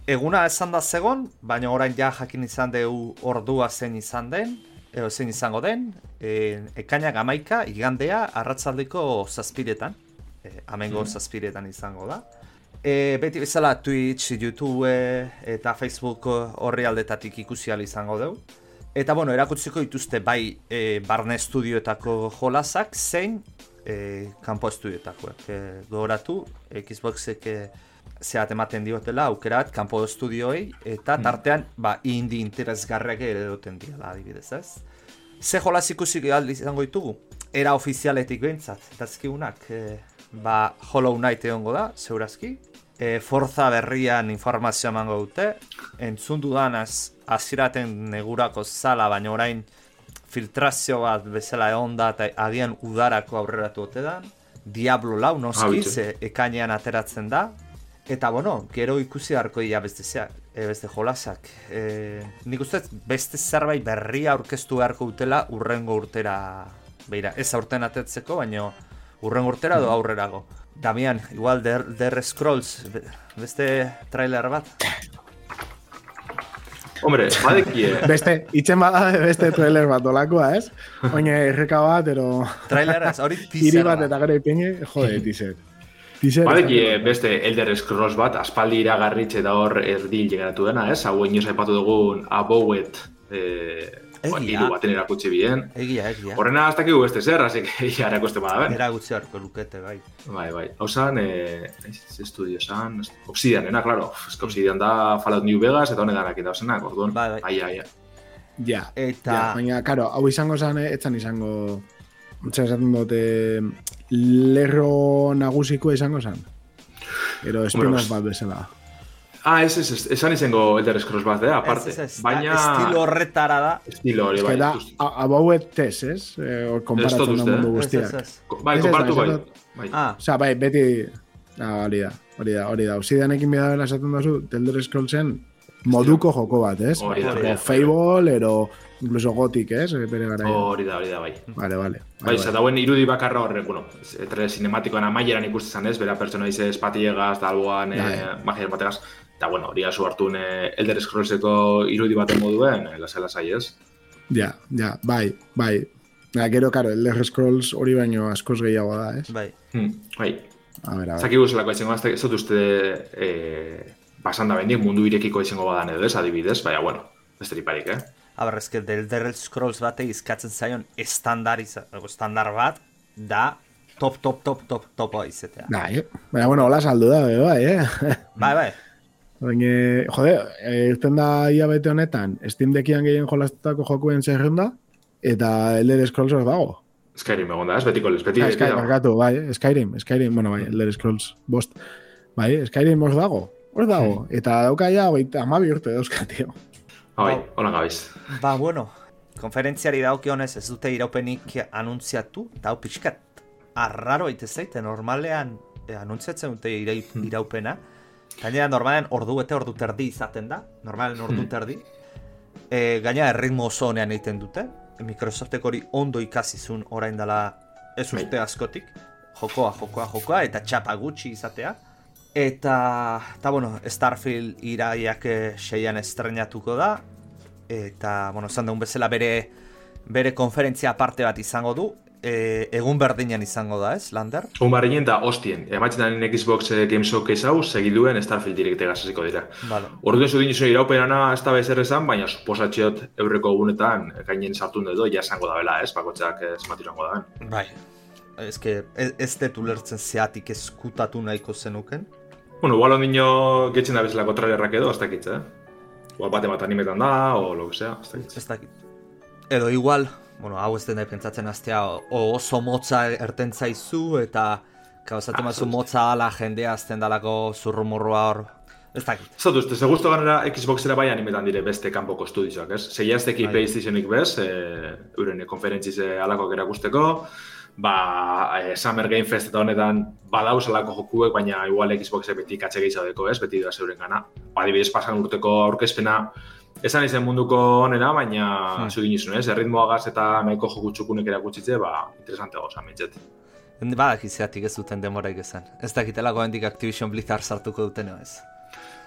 D: Eguna esan da zegon, baina orain ja jakin izan dugu ordua zein izan den, edo zein izango den, e, ekainak amaika, igandea, arratzaldeko zazpiretan, e, amengo zazpiretan izango da. E, beti bezala Twitch, YouTube eta Facebook horri aldetatik ikusi izango dugu. Eta bueno, erakutziko dituzte bai e, barne estudioetako jolasak, zein e, kanpo estudioetakoak. E, gogoratu, Xboxek e, zehat ematen diotela aukerat kanpo estudioei, eta tartean ba, indi interesgarriak ere duten diala adibidez, ez? Ze jolas ikusi ahal izango ditugu? Era ofizialetik behintzat, dazkigunak, e, ba, Hollow Knight egongo da, zeurazki. E, Forza berrian informazioa emango dute. Entzun dudanaz, aziraten negurako zala, baina orain filtrazio bat bezala egon da eta agian udarako aurreratu ote da. Diablo lau noski, ze ekainean ateratzen da. Eta bueno, gero ikusi harko dira beste e, beste jolasak. E, nik uste beste zerbait berria aurkeztu beharko dutela urrengo urtera, beira, ez aurten atetzeko, baino urrengo urtera
C: Mm.
D: do aurrerago. Damian, igual Der, Der Scrolls, be- beste trailer bat?
C: Hombre, badekie,
B: Beste, itzen bada beste trailer bat dolakoa, ez? Oine erreka bat, ero
D: Trailera ez, hori
B: hiri
D: teaser
B: bat
D: bat.
B: eta gero ipini, jode, teaser. Teaser.
C: badekie beste Elder Scrolls bat, aspaldi iragarritxe da hor erdi generatu dena, ez? Hau inoz aipatu dugun Abowet eh,
D: Egia.
C: hiru baten erakutsi bien.
D: Egia, egia.
C: Horrena ez dakigu beste zer, así que ya erakuste bada ben.
D: Eragutzi harko lukete, bai.
C: Bai, bai. Hau zan, eh, estudio zan, Obsidianena, claro. Ez que Obsidian da Fallout New Vegas eta honetan akita zenak, orduan.
D: Bai, bai.
C: Ai, ai, ai.
B: Ja,
D: Eta-
B: ja, baina, karo, hau izango eh, etzan izango, etxan esaten dute, lerro nagusikoa izango zen. Ero spin-off
C: pues-
B: bat bezala.
C: Ah, ez, ez, ez, esan izango Elder Scrolls bat, eh, aparte.
D: Ez, ez,
C: Baina...
D: estilo horretara da.
C: Estilo hori, bai.
B: da, abauet tez, ez? Eh, konparatzen da mundu
C: eh?
D: Ez,
B: guztiak.
C: Bai, konpartu
B: bai,
C: bai.
D: Ah,
B: Osa, bai, beti... Ah, hori da, hori da, hori da. Obsidianekin bida dela esaten duzu, Elder Scrollsen moduko joko bat, ez?
C: Hori da,
B: Como
C: hori da.
B: Fable, ero incluso Gothic, ez? Eh, Bere gara.
C: Hori da, hori da, bai.
B: Vale, vale.
C: Bai, bai. dauen irudi bakarra horre, bueno, etre cinematikoan amaieran ikusten zanez, bera pertsona dize espatiegaz, da alboan,
B: Bai.
C: eh, magia bategaz, eta bueno, hori asu hartun eh, Elder Scrollseko irudi baten moduen, eh, lasai lasai ez.
B: Ja, ja, bai, bai. Ja, gero, karo, Elder Scrolls hori baino askoz gehiago da, ez?
D: bai.
C: Hmm, bai,
B: A ber, a ber.
C: zakigu zelako izango, ez ez dut uste eh, pasan da bendik mundu irekiko izango badan edo ez, adibidez, baina, bueno, besterik parik, eh?
D: Aber, ezke, del Elder Scrolls bate izkatzen zaion estandariza, estandar bat, da top, top, top, top, topa izetea.
B: Bai, eh? Baina, bueno, hola saldu da, be, bai, eh?
D: Bai, bai.
B: Baina, jode, irten da ia bete honetan, Steam Deckian gehien jolastutako jokuen zerrenda, eta Elder Scrolls hor dago.
C: Skyrim egon da, ez betiko lez, beti,
B: Ah,
C: beti
B: Sky,
C: dago.
B: barkatu, bai, eh? Skyrim, Skyrim, bueno, bai, Elder Scrolls bost. Bai, Skyrim hor dago, hor dago. Eta dauka ja, hogeita amabi urte dauzka, tio.
C: Bai,
D: Bai.
C: hola gabiz.
D: Ba, bueno, konferentziari daukionez ez dute iraupenik anuntziatu, eta hau pixkat arraro baita zaite, normalean eh, anuntziatzen dute irai, iraupena. Gainera, normalean ordu bete ordu terdi izaten da, normalen ordu terdi. E, gainera, erritmo oso honean egiten dute. Microsoftek hori ondo ikasizun orain dela ez
C: Bai.
D: urte askotik. Jokoa, jokoa, jokoa, eta txapa gutxi izatea. Eta, eta bueno, Starfield iraiak eh, seian estrenatuko da. Eta, bueno, esan dugun bezala bere, bere konferentzia aparte bat izango du. E, egun berdinean izango da, ez, Lander?
C: Un barrinen da hostien, ematzen da Xbox eh, Game Showcase hau, segiduen Starfield Direct egazaziko dira.
D: Vale.
C: Ordu ez dut iraupenana ez da bezer esan, baina suposatxeot eurreko egunetan gainen sartun edo ja esango da bela, ez, bakotxak ez matirango da.
D: Bai. Ez que, ez, ez dut ulertzen zeatik eskutatu nahiko zenuken.
C: Bueno, igual ondino getzen da bezalako trailerrak edo, ez dakitz, eh? Igual bate bat animetan da, o lo que sea, ez.
D: Ez dakit. Edo igual, bueno, hau ez dena pentsatzen hastea o oso motza erten zaizu eta gauzatu
C: Ah,
D: mazu motza ala jendea azten dalako zurrumurrua hor. Ez dakit.
C: Ez dut uste, ze guztu ganera Xboxera bai animetan dire beste kanpoko estudioak, ez? Zei jazteki
D: Bai.
C: PlayStationik bez, e, euren konferentziz e, alakoak erakusteko, ba, e, Summer Game Fest eta honetan badauz alako jokuek, baina igual Xboxek beti katxe gehiago ez, beti da zeuren gana. Ba, adibidez, pasan urteko aurkezpena, esan izen munduko onena, baina
D: Hmm.
C: zugin izun, ez? Erritmoagaz eta nahiko joku txukunek erakutsitze, ba, interesante goza, mintzet.
D: Badak zeatik ez duten demoraik esan. Ez dakitelako hendik Activision Blizzard sartuko duten ez.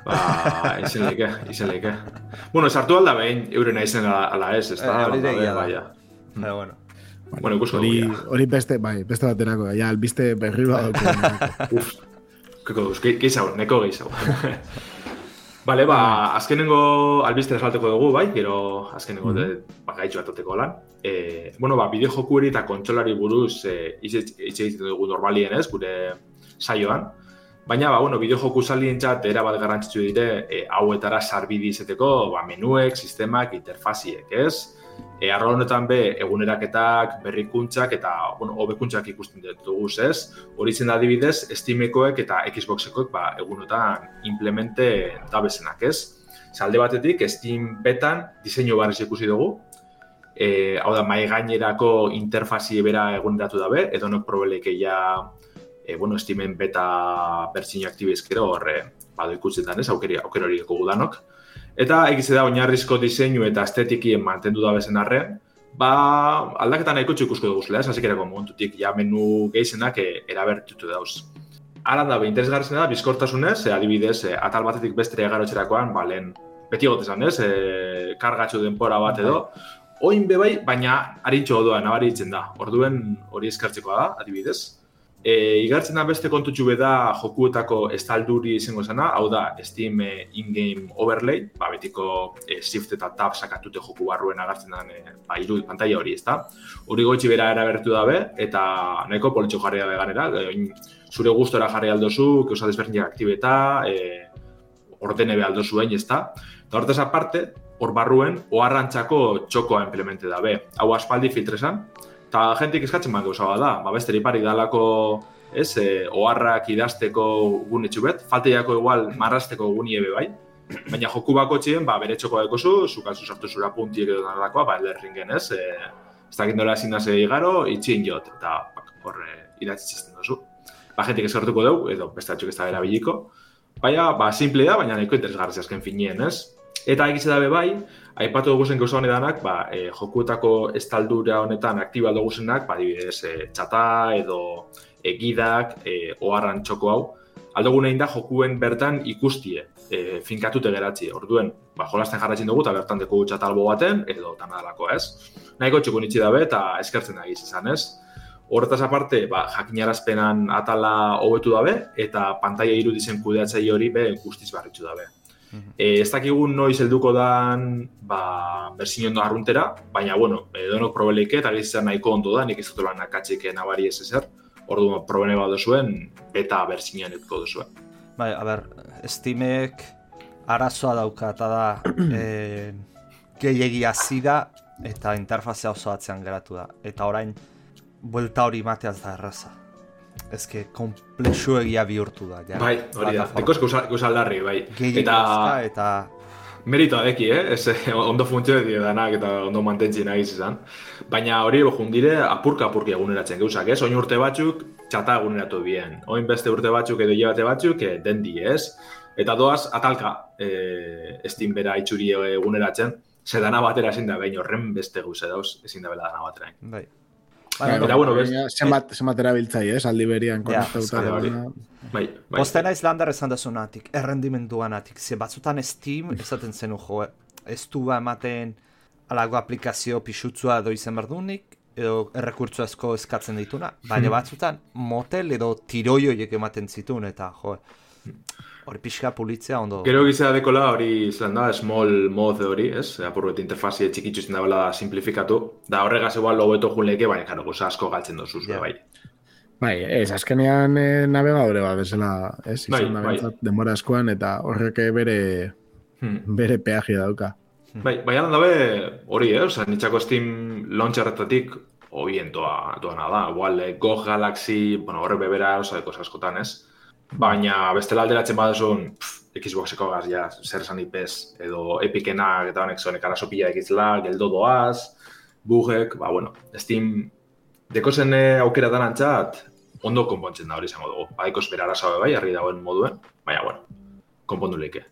C: Ba, izen leke, izen leke. Bueno, sartu alda behin, eurena izen ala, ala ez, ez da?
D: Eh, hori
C: Ba,
D: egia da.
C: baina.
D: Pero bueno.
C: Bueno, ikusko
B: hori, hori beste, bai, beste baterako, ja, albiste berri bat.
C: Uf, keko duz, ge- gehiago, neko gehiago. Bale, ba, azkenengo albiste esalteko dugu, bai, gero azkenengo mm -hmm. gaitxo bat oteko lan. E, bueno, ba, bideo jokueri eta kontsolari buruz e, hitz egiten dugu normalien ez, gure saioan. Baina, ba, bueno, bideo joku salientzat era bat garrantzitsu dire e, hauetara sarbidi izeteko, ba, menuek, sistemak, interfaziek, ez? E, arlo honetan be, eguneraketak, berrikuntzak eta, bueno, hobekuntzak ikusten ditugu, ez? Hori zen adibidez, Steamekoek eta Xboxekoek ba, egunotan implemente dabezenak, ez? Zalde batetik, Steam betan diseinu barriz ikusi dugu, e, hau da, mai gainerako interfazi bera eguneratu dabe, edo nok probeleke ja, e, bueno, estimen beta bertsini aktibizkero horre, bado ikutzen ez, aukeri, aukeri hori gudanok. Eta egiz da oinarrizko diseinu eta estetikien mantendu da bezen arrean, ba, aldaketan nahiko ikusko dugu zela, esasik erako momentutik, ja menu gehizenak e, erabertutu dauz. Alan da, interesgarrizena da, bizkortasunez, e, adibidez, e, atal batetik bestere egarotxerakoan, ba, lehen, beti gotezan, ez, e, kargatxo denpora bat edo, oin bebai, baina harintxo odoa nabaritzen da. Orduen hori eskartzekoa da, adibidez. E, igartzen da beste kontutxu beda jokuetako estalduri izango zena, hau da Steam e, in-game overlay, ba, betiko e, shift eta tab sakatute joku barruen agartzen den e, ba, iru, pantalla hori, ezta? Hori goitzi bera erabertu dabe, eta nahiko politxo jarri dabe ganera, e, zure gustora jarri aldozu, keusa desberdinak aktibeta, e, ordene be aldozuen, ezta? Eta hortez aparte, hor barruen, oharrantzako txokoa implemente dabe. Hau aspaldi filtresan, eta jentik eskatzen bat gauza da, ba, beste ripari dalako, ez, e, oharrak idazteko gune txubet, falteiako igual marrasteko guni ebe bai, baina joku bako txien, ba, bere txokoa dekozu, zukazu sartu zura puntiek edo nalakoa, ba, elderringen, ez, e, ez dakit nola ezin daze igaro, itxin jot, eta hor e, idatzi txisten duzu. Ba, jentik eskartuko dugu, edo beste atxuk ez da erabiliko, baina, ba, simple da, baina nahiko interesgarri azken finien, ez? Eta egize dabe bai, aipatu dugu zen gauza honetan, ba, e, jokuetako estaldura honetan aktiba dugu zenak, ba, dibidez, e, txata edo egidak, e, oharran txoko hau, aldugu nahi da jokuen bertan ikustie, e, finkatute geratzi, orduen, ba, jolasten jarratzen dugu, eta bertan deku txatalbo baten, edo tamadalako, ez? Nahiko txukun itxi dabe, eta eskertzen da izan, ez? Horretaz aparte, ba, jakinarazpenan atala hobetu dabe, eta pantaia irudizen kudeatzei hori be guztiz barritxu dabe. E, ez dakigu noiz helduko dan ba, berzin ondo arruntera, baina, bueno, edonok probeleike eta gizitza nahiko ondo da, nik ez dut lan nakatxik nabari ez ezer, ordu probene bat duzuen, beta berzinean eduko duzuen.
D: Bai, a ber, Steamek arazoa dauka eta da e, gehiagi azida eta interfazea oso atzean geratu da. Eta orain, buelta hori mateaz da erraza. Que komplexu egia bihurtu da. Ja.
C: Bai, hori da. Dekoz gauza bai.
D: Eta... eta...
C: Merito adeki, eh? Ez, ondo funtzio edo danak eta ondo mantentzen nahi izan. Baina hori jundire apurka apurki eguneratzen gauzak, ez? Oin urte batzuk txata eguneratu bien. Oin beste urte batzuk edo hilabete batzuk eh, dendi, ez? Eta doaz, atalka eh, estin bera itxuri eguneratzen. Zedana batera ezin da behin horren beste gauze dauz, ezin da bela dana batera.
D: Bai.
B: Eta, bueno, bai, bai, zenbat, zenbat erabiltzai, ez, aldi berian konektauta.
C: Ja, bai, bai.
D: Postena izlandar esan da zunatik, errendimenduanatik, ze batzutan Steam esaten zenu jo, ez du ba ematen alago aplikazio pixutzua edo izen berdunik, edo errekurtzu asko eskatzen dituna, baina hmm. batzutan motel edo tiroioiek ematen zitun, eta jo, hori pixka pulitzea ondo.
C: Gero gizea dekola hori izan da, small mod hori, ez? Apurbet interfazia txikitzu izan da bela simplifikatu. Da horregaz igual lobeto junleke, baina karo, guza asko galtzen dozuz, yeah. bai.
B: Bai, ez, azkenean e, navegadore bat bezala, ez?
C: Bai, bai.
B: Denbora askoan, eta horrek bere, hmm. bere peagia dauka.
C: Hmm. Bai, bai dabe hori, eh? Osa, nitxako Steam launcherretatik obientoa doana da. Igual, eh, Go Galaxy, bueno, horre bebera, osa, deko askotan, ez? Baina bestela alderatzen baduzun Xboxeko gaz, ja, zer esan ipez, edo epikenak eta honek zonek arazo pila ekitzela, geldo doaz, bugek, ba, bueno, Steam deko zen eh, aukera dan antzat, ondo konpontzen da hori izango dugu. Ba, espera arazo bai, argi dagoen moduen, baina, bueno, konpondu leke.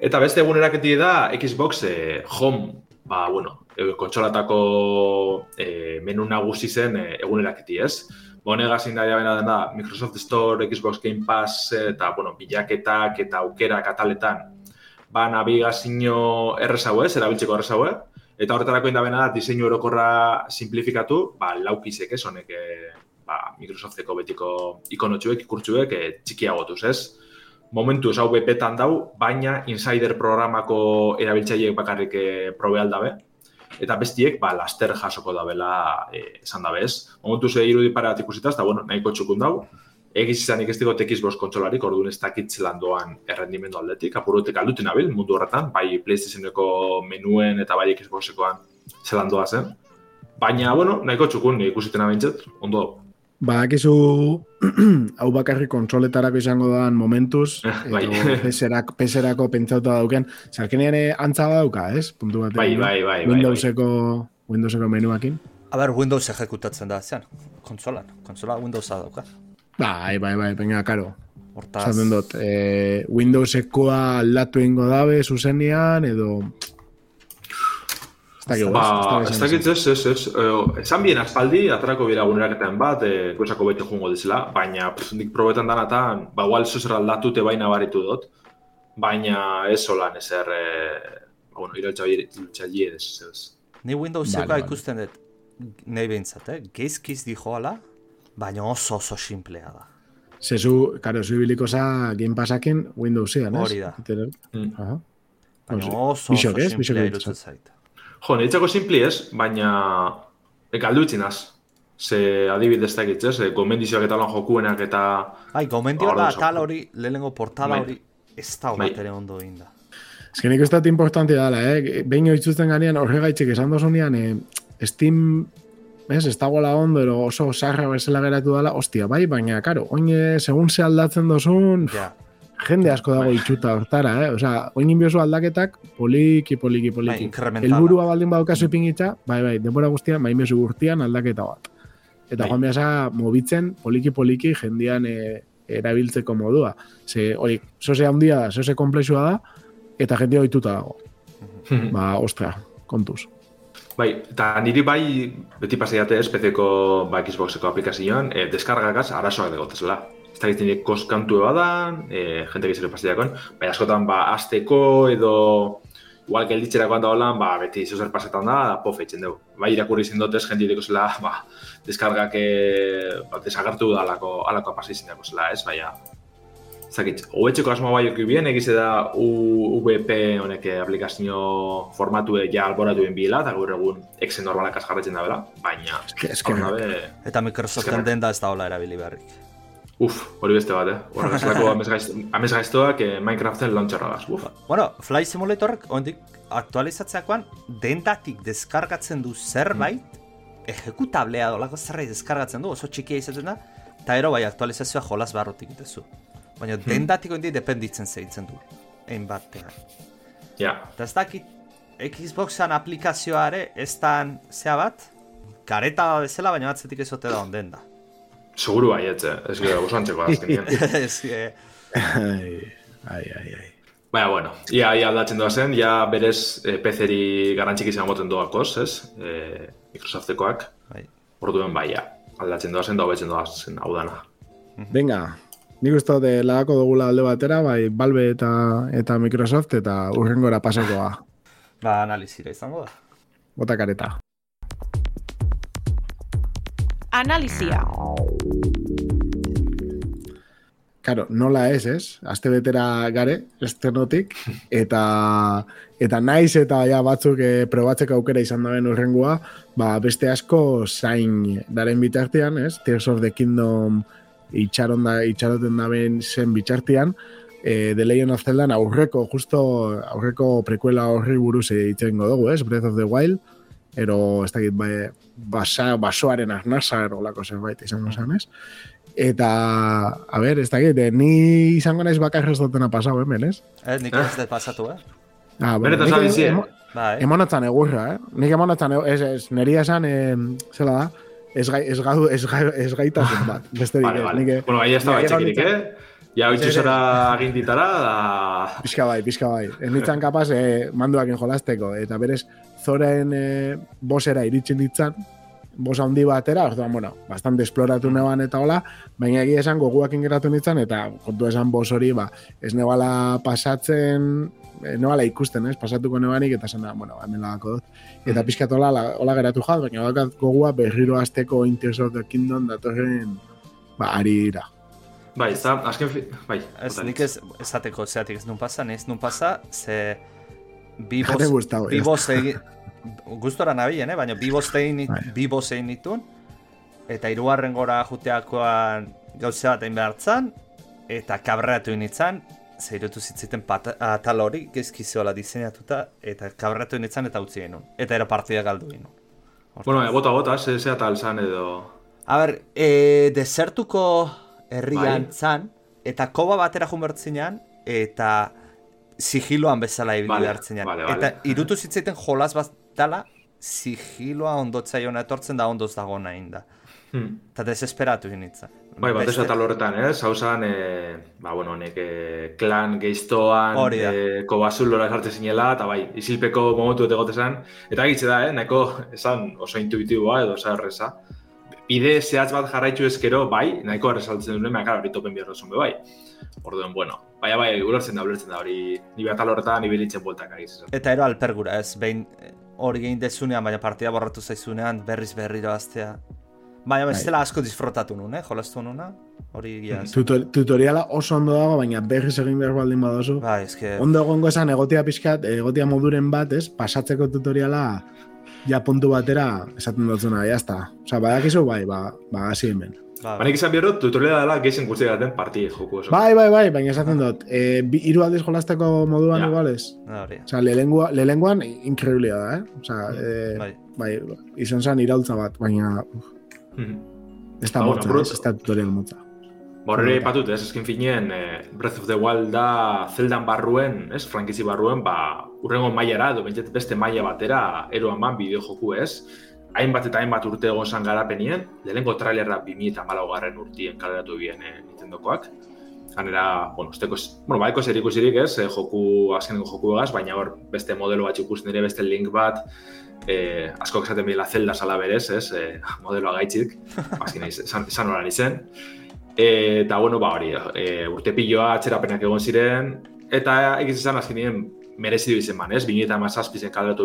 C: Eta beste eguneraketi da Xbox eh, Home, ba, bueno, e, kontsolatako eh, menu nagusi zen eh, eguneraketi ez. Bonega zein da dena dena Microsoft Store, Xbox Game Pass eta bueno, bilaketak eta aukera kataletan ba navigazio errezau ez, erabiltzeko errezau Eta horretarako indabena da, diseinu erokorra simplifikatu, ba, laukizek ez, honek, e, ba, Microsofteko betiko ikonotxuek, ikurtxuek, e, txikiagotuz, ez? Momentu hau bepetan dau, baina Insider programako erabiltzaileek bakarrik e, probe eta bestiek ba, laster jasoko dabela e, esan dabe ez. Momentu ze irudi parat ikusita, eta bueno, nahiko txukun dau. Egiz izan ikestiko tekiz bost kontsolarik, orduan ez dakit zelandoan errendimendu aldetik. Apurutik alduten abil, mundu horretan, bai PlayStationeko menuen eta bai Xboxekoan zelandoa zen. Baina, bueno, nahiko txukun ikusiten abintzet, ondo
B: Ba, akizu, hau bakarri kontroletarako izango da momentuz, bai. peserako, peserako pentsauta dauken, zarkenean antza dauka, ez? Puntu
C: batean. Bai, bai, bai,
B: bai. Windowseko Windowseko menuakin.
D: A ber, Windows ejekutatzen da, zean, konsolan. Konsola Windowsa dauka.
B: Bai, bai, bai, venga, karo.
D: Hortaz,
B: Zaten dut, eh, Windowsekoa aldatu ingo dabe zuzenean, edo... Ez dakit,
C: Ba,
B: ez
C: ez
B: dakit,
C: ez, ez, ez. Eh, Esan bien aspaldi, atrako bera guneraketen bat, eh, kozako bete jungo dizela, baina pff, nik probetan danatan, ba, igual zozer aldatute baina baritu dut, baina ez solan ezer, eh, ba, bueno, iraltzaile ez, ez.
D: Ni Windowseko
B: Vale,
D: ikusten dut, nahi behintzat, eh? Geizkiz dijoala, baina oso oso simplea da.
B: Zezu, karo, zu ibiliko za Game Passakin Windowsean, ez?
D: Hori da.
C: Mm.
B: Aha.
D: Baina
B: Oso-
D: oso
B: ez?
D: Simplea
B: ditzat.
D: irutzen zait.
C: Jo, niretzako simpli ez, baina e, galdu itzinaz. Ze adibidez dakit, ez? E, gomendizioak eta lan jokuenak eta...
D: Bai, gomendio
C: Hor
D: da atal hori, lehenengo portada
C: Bai.
D: hori, ez da
C: Bai.
D: bat ere ondo egin da.
B: Ez que nik uste dut importantia dela, eh? Behin oitzuzten ganean horregaitzik esan dozunean, eh, Steam, ez, ez dagoela ondo, ero oso sarra bezala geratu dela, ostia, bai, baina, karo, oin, segun ze aldatzen dozun,
D: Ja,
B: jende asko dago itxuta hortara, eh? Osea, oin inbiozu aldaketak, poliki, poliki,
D: bai,
B: poliki.
D: inkrementala.
B: Elburua baldin badaukazu ipingitza, bai, bai, denbora guztian, bai inbiozu gurtian aldaketa bat. Eta
C: Bai.
B: joan behasa, mobitzen, poliki-poliki jendian eh, erabiltzeko modua. Ze, hori, zose handia da, zose komplexua da, eta jende ohituta dago. ba, ostra, kontuz.
C: Bai, eta niri bai, beti pasaiate ez, PC-ko ba, Xboxeko aplikazioan, e, deskargakaz arazoak degotezela. Ez da nire koskantu badan, e, jente gizero pasaiakon, bai askotan ba, azteko edo igual gelditzerakoan da holan, ba, beti zozer pasetan da, da pof eitzen dugu. Bai, irakurri izin dut ez, diko zela, ba, deskargak e, ba, desagertu da alako, alako pasai izin dako zela, ez, baina, Zakit, hobetzeko asmo bai oki bien, egize da UVP honek aplikazio formatu ja alboratu den biela, eta gaur egun Excel normalak jarretzen da bela, baina
B: Eske, eske,
C: hor dabe,
D: Eta Microsoften
C: Eskerrak.
D: denda ez da hola erabili beharrik.
C: Uf, hori beste bat, eh? Horrek ezelako amez eh, Minecraften launcherragaz, uf.
D: Bueno, Fly Simulatorrek ondik aktualizatzeakoan dendatik deskargatzen du zerbait, ejekutablea dolako zerbait deskargatzen du, oso txikia izaten da, eta ero bai aktualizazioa jolas barrotik itezu. Baina dendatik ondik dependitzen zeitzen du, egin batean.
C: Ja,
D: Eta ez dakit Xboxan aplikazioa ere ez dan zea bat, kareta bezala, baina batzetik ez ote da onden da.
C: Seguru bai, etze, ez gero, oso antzeko azkenean.
D: eh,
B: ai, ai, ai, ai.
C: Baina, bueno, ia, ia aldatzen doa zen, ja berez e, PC-ri garantzik izan moten doakoz, ez? E, Microsoftekoak,
D: bai.
C: orduen bai, ja, aldatzen doa zen, da hobetzen doa zen, hau dana.
B: Venga, nik uste dut eh, lagako dugula alde batera, bai, Valve eta, eta Microsoft, eta urrengora pasakoa,
D: Ba, analizira izango da.
B: bota kareta.
A: Analizia.
B: Karo, nola ez, ez? Aste betera gare, estenotik, eta eta naiz eta ja batzuk e, probatzeko aukera izan daben urrengua, ba, beste asko zain daren bitartean, ez? Tears of the Kingdom itxaron da, itxaroten daben zen bitartean, e, The Legend of Zelda aurreko, justo aurreko prekuela horri buruz itzen dugu, ez? Breath of the Wild, ero, ez dakit, ba, basa, basoaren arnazar, olako zerbait izango zen, ez? Eta, a ber, ez dakit, eh, ni izango naiz bakarra ez dutena pasau, hemen, ez?
D: Ez, nik ez dut pasatu, eh?
B: Ah,
C: Benetan
B: nik
C: eh?
B: emo-
D: Bai.
B: Emonatzen egurra, eh? Nik emonatzen, ez, ez, neria esan, eh, zela da, ez, gai, ez, gau, ez, gai, ez gaitasun bat, beste dik,
C: Vale,
B: ez,
C: vale.
B: nik, eh,
C: Bueno, ahí ez da
B: gaunitzen-
C: eh? Ja, oitzu
B: Ez, ez.
C: zera aginditara, da...
B: Pizka bai, pizka bai. Ez nintzen kapaz eh, manduakin jolasteko. Eta berez, zoren eh, bosera iritsi ditzan, bos handi batera, orduan, bueno, bastante esploratu neban eta hola, baina egia esan goguakin geratu nintzen, eta kontu esan bos hori, ba, ez nebala pasatzen, eh, nebala ikusten, ez, pasatuko nebanik, eta esan da, bueno, hemen lagako dut. Eta pizkat hola, la- hola geratu jat, baina daukat gogua berriro azteko Tears of the Kingdom datorren, ba, ari ira.
C: Bai, ez da, azken fi... Bai,
D: Ez, nik ez, esateko zeatik ez nun pasa, ez nun pasa, ze bi
B: Jate
D: boz,
B: gustau,
D: bi
B: ez.
D: boz egin, gustora nabilen, eh? baina bi boz egin,
B: Bai.
D: bi boz egin nitun, eta hirugarren gora juteakoan gauze bat egin behartzan, eta kabratu initzan, ze irutu zitziten atal hori, gezkizola diseinatuta, eta kabratu initzan eta utzi genuen. Eta era partida galdu genuen.
C: Bueno, bota, bota, ze, ze atal zan edo...
D: A ber, e, desertuko herrian
C: Bai.
D: zan, eta koba batera junbertzinean, eta sigiloan bezala ibili
C: Vale,
D: behartzenean.
C: vale, vale.
D: Eta irutu zitzaiten jolas bat dala, sigiloa ondotzaio etortzen da ondoz dago nahin da.
C: Hmm.
D: Eta desesperatu initza.
C: Bai, bat ez
D: Beste-
C: eta horretan, ez? Hau zan, e, ba, bueno, honek e, klan geiztoan,
D: Hori da.
C: e, kobazulora sartzen zinela, eta bai, isilpeko momentu dut egote zen. Eta egitze da, eh? Nahiko, esan, oso intuitiboa edo oso erreza. Bide zehatz bat jarraitu ezkero, bai, nahiko erresaltzen duen, mea, hori topen be, bai. Orduen, bueno, baina bai, ulertzen da, ulertzen da, hori, ni bat horretan, ni bilitzen bueltak agiz.
D: Eta ero alpergura ez, behin eh, hori egin dezunean, baina partida borratu zaizunean, berriz berriro aztea. Baina
B: Bai.
D: bestela asko disfrutatu nun, eh? Jolastu nuna, hori gia ez.
B: Tutor, tutoriala oso ondo dago, baina berriz egin behar baldin badozu.
D: Bai, eske...
B: Ondo egongo esan egotia pixkat, egotia moduren bat, ez? Pasatzeko tutoriala ja puntu batera esaten dutzuna, jazta. Osa, badakizu, bai, ba, ba, hasi hemen.
D: Ba,
C: Baina izan behar dut, tutoriala dela gehien guzti gaten parti joku oso.
B: Bai, bai, bai, baina esaten dut, e, bi, hiru aldiz jolasteko moduan
C: Ja.
B: igual ez?
D: da hori.
B: Osa, lehenguan, lehenguan increíblea da, eh? Osa, e,
D: Bai.
B: bai, izan zen iraultza bat, baina uf,
C: Mhm.
B: ez da
C: Ba, bueno,
B: motza, ez, da tutorial motza.
C: Ba, Horre patut, ez, eskin finien, eh, Breath of the Wild da Zeldan barruen, ez, frankizi barruen, ba, urrengo mailara, edo beste maila batera, ero eman bideo joku ez, hainbat eta hainbat urte egon zan garapenien, lehenengo trailerra 2008 garren urtien kaleratu bien eh, Nintendokoak. Ganera, bueno, usteko, bueno, baiko zer ikusirik ez, eh, joku, azkenengo joku egaz, baina hor beste modelo bat ikusten ere, beste link bat, eh, asko esaten bila zelda sala berez, ez, eh, modelo agaitzik, azken izan, izan horan izen. Eta, bueno, ba, hori, e, urte piloa atxerapenak egon ziren, eta egiz izan azkenien merezi du izen man, ez? Bini eta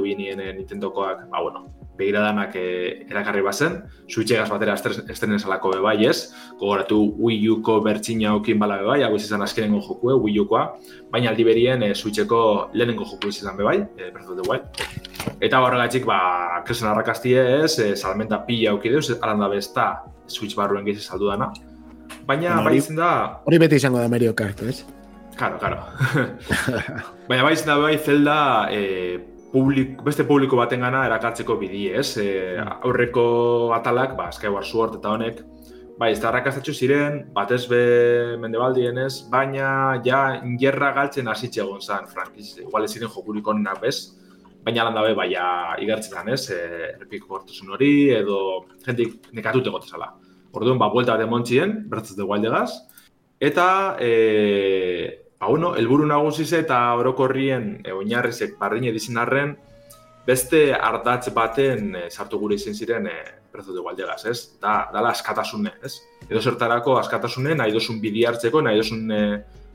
C: binien Nintendokoak, ba, bueno, begiradanak e, erakarri bazen, Switchegaz batera estrenen salako be bai, ez? Gogoratu Wii U-ko bertxina okin bala be bai, hau izan azkenengo jokue, Wii U-koa, baina aldi berien e, Switcheko lehenengo joku izan be bai, e, Breath of the Wild. Eta horregatik, ba, kresen arrakastie ez, e, salmenta pila auki deuz, alanda besta Switch barruen gehiz saldu dana. Baina,
B: Bueno,
C: bai izan da,
B: Hori beti izango da Mario Kart, ez?
C: Karo, karo. Baina bai izan da bai Zelda e, publik, beste publiko baten gana erakartzeko bidi, ez? E, aurreko atalak, ba, Skyward Sword eta honek, bai, ez arrakastatxu ziren, batez be mendebaldien ez, baina ja ingerra galtzen hasitxe egon zan, frankiz. Igual ez ziren jokurik onenak bez, baina lan dabe, bai, ja, igertzetan, ez? E, erpik hori, edo jentik nekatut egote zala. Orduan, ba, buelta bat emontzien, Breath of the Wildegaz, eta, e, ba, bueno, helburu nagusiz eta orokorrien e, oinarrizek bardine dizin arren, beste ardatz baten e, sartu gure izan ziren e, of the Wildegaz, ez? Da, dala askatasune, ez? Edo zertarako askatasune, nahi dozun bidi hartzeko, nahi dozun, e,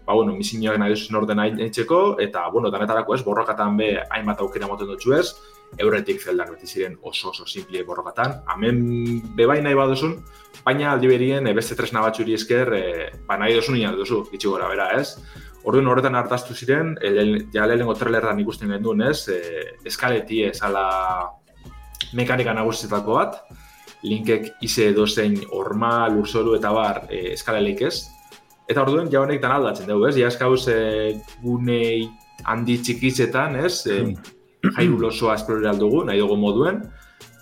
C: ba, bueno, misioak nahi dozun orden nahi nahitzeko, eta, bueno, danetarako ez, borrokatan be hainbat aukera moten dutxu ez, euretik zeldak beti ziren oso oso simple borrokatan. Hemen bebai nahi baduzun, baina aldi berien e, beste tresna batxuri esker, e, ba nahi inan duzu, gitxi gora bera, ez? Orduan horretan hartaztu ziren, e, lehen- ja lehenengo trailerran ikusten genduen, ez? E, eskaleti ezala mekanika nagusietako bat, linkek ize dozein orma, lurzoru eta bar e, eskalelik ez. Eta orduan, ja honek dan aldatzen dugu, ez? Ja eskauz e, gunei handi txikitzetan, ez? E, jairu losoa esplore aldugu, nahi dugu moduen,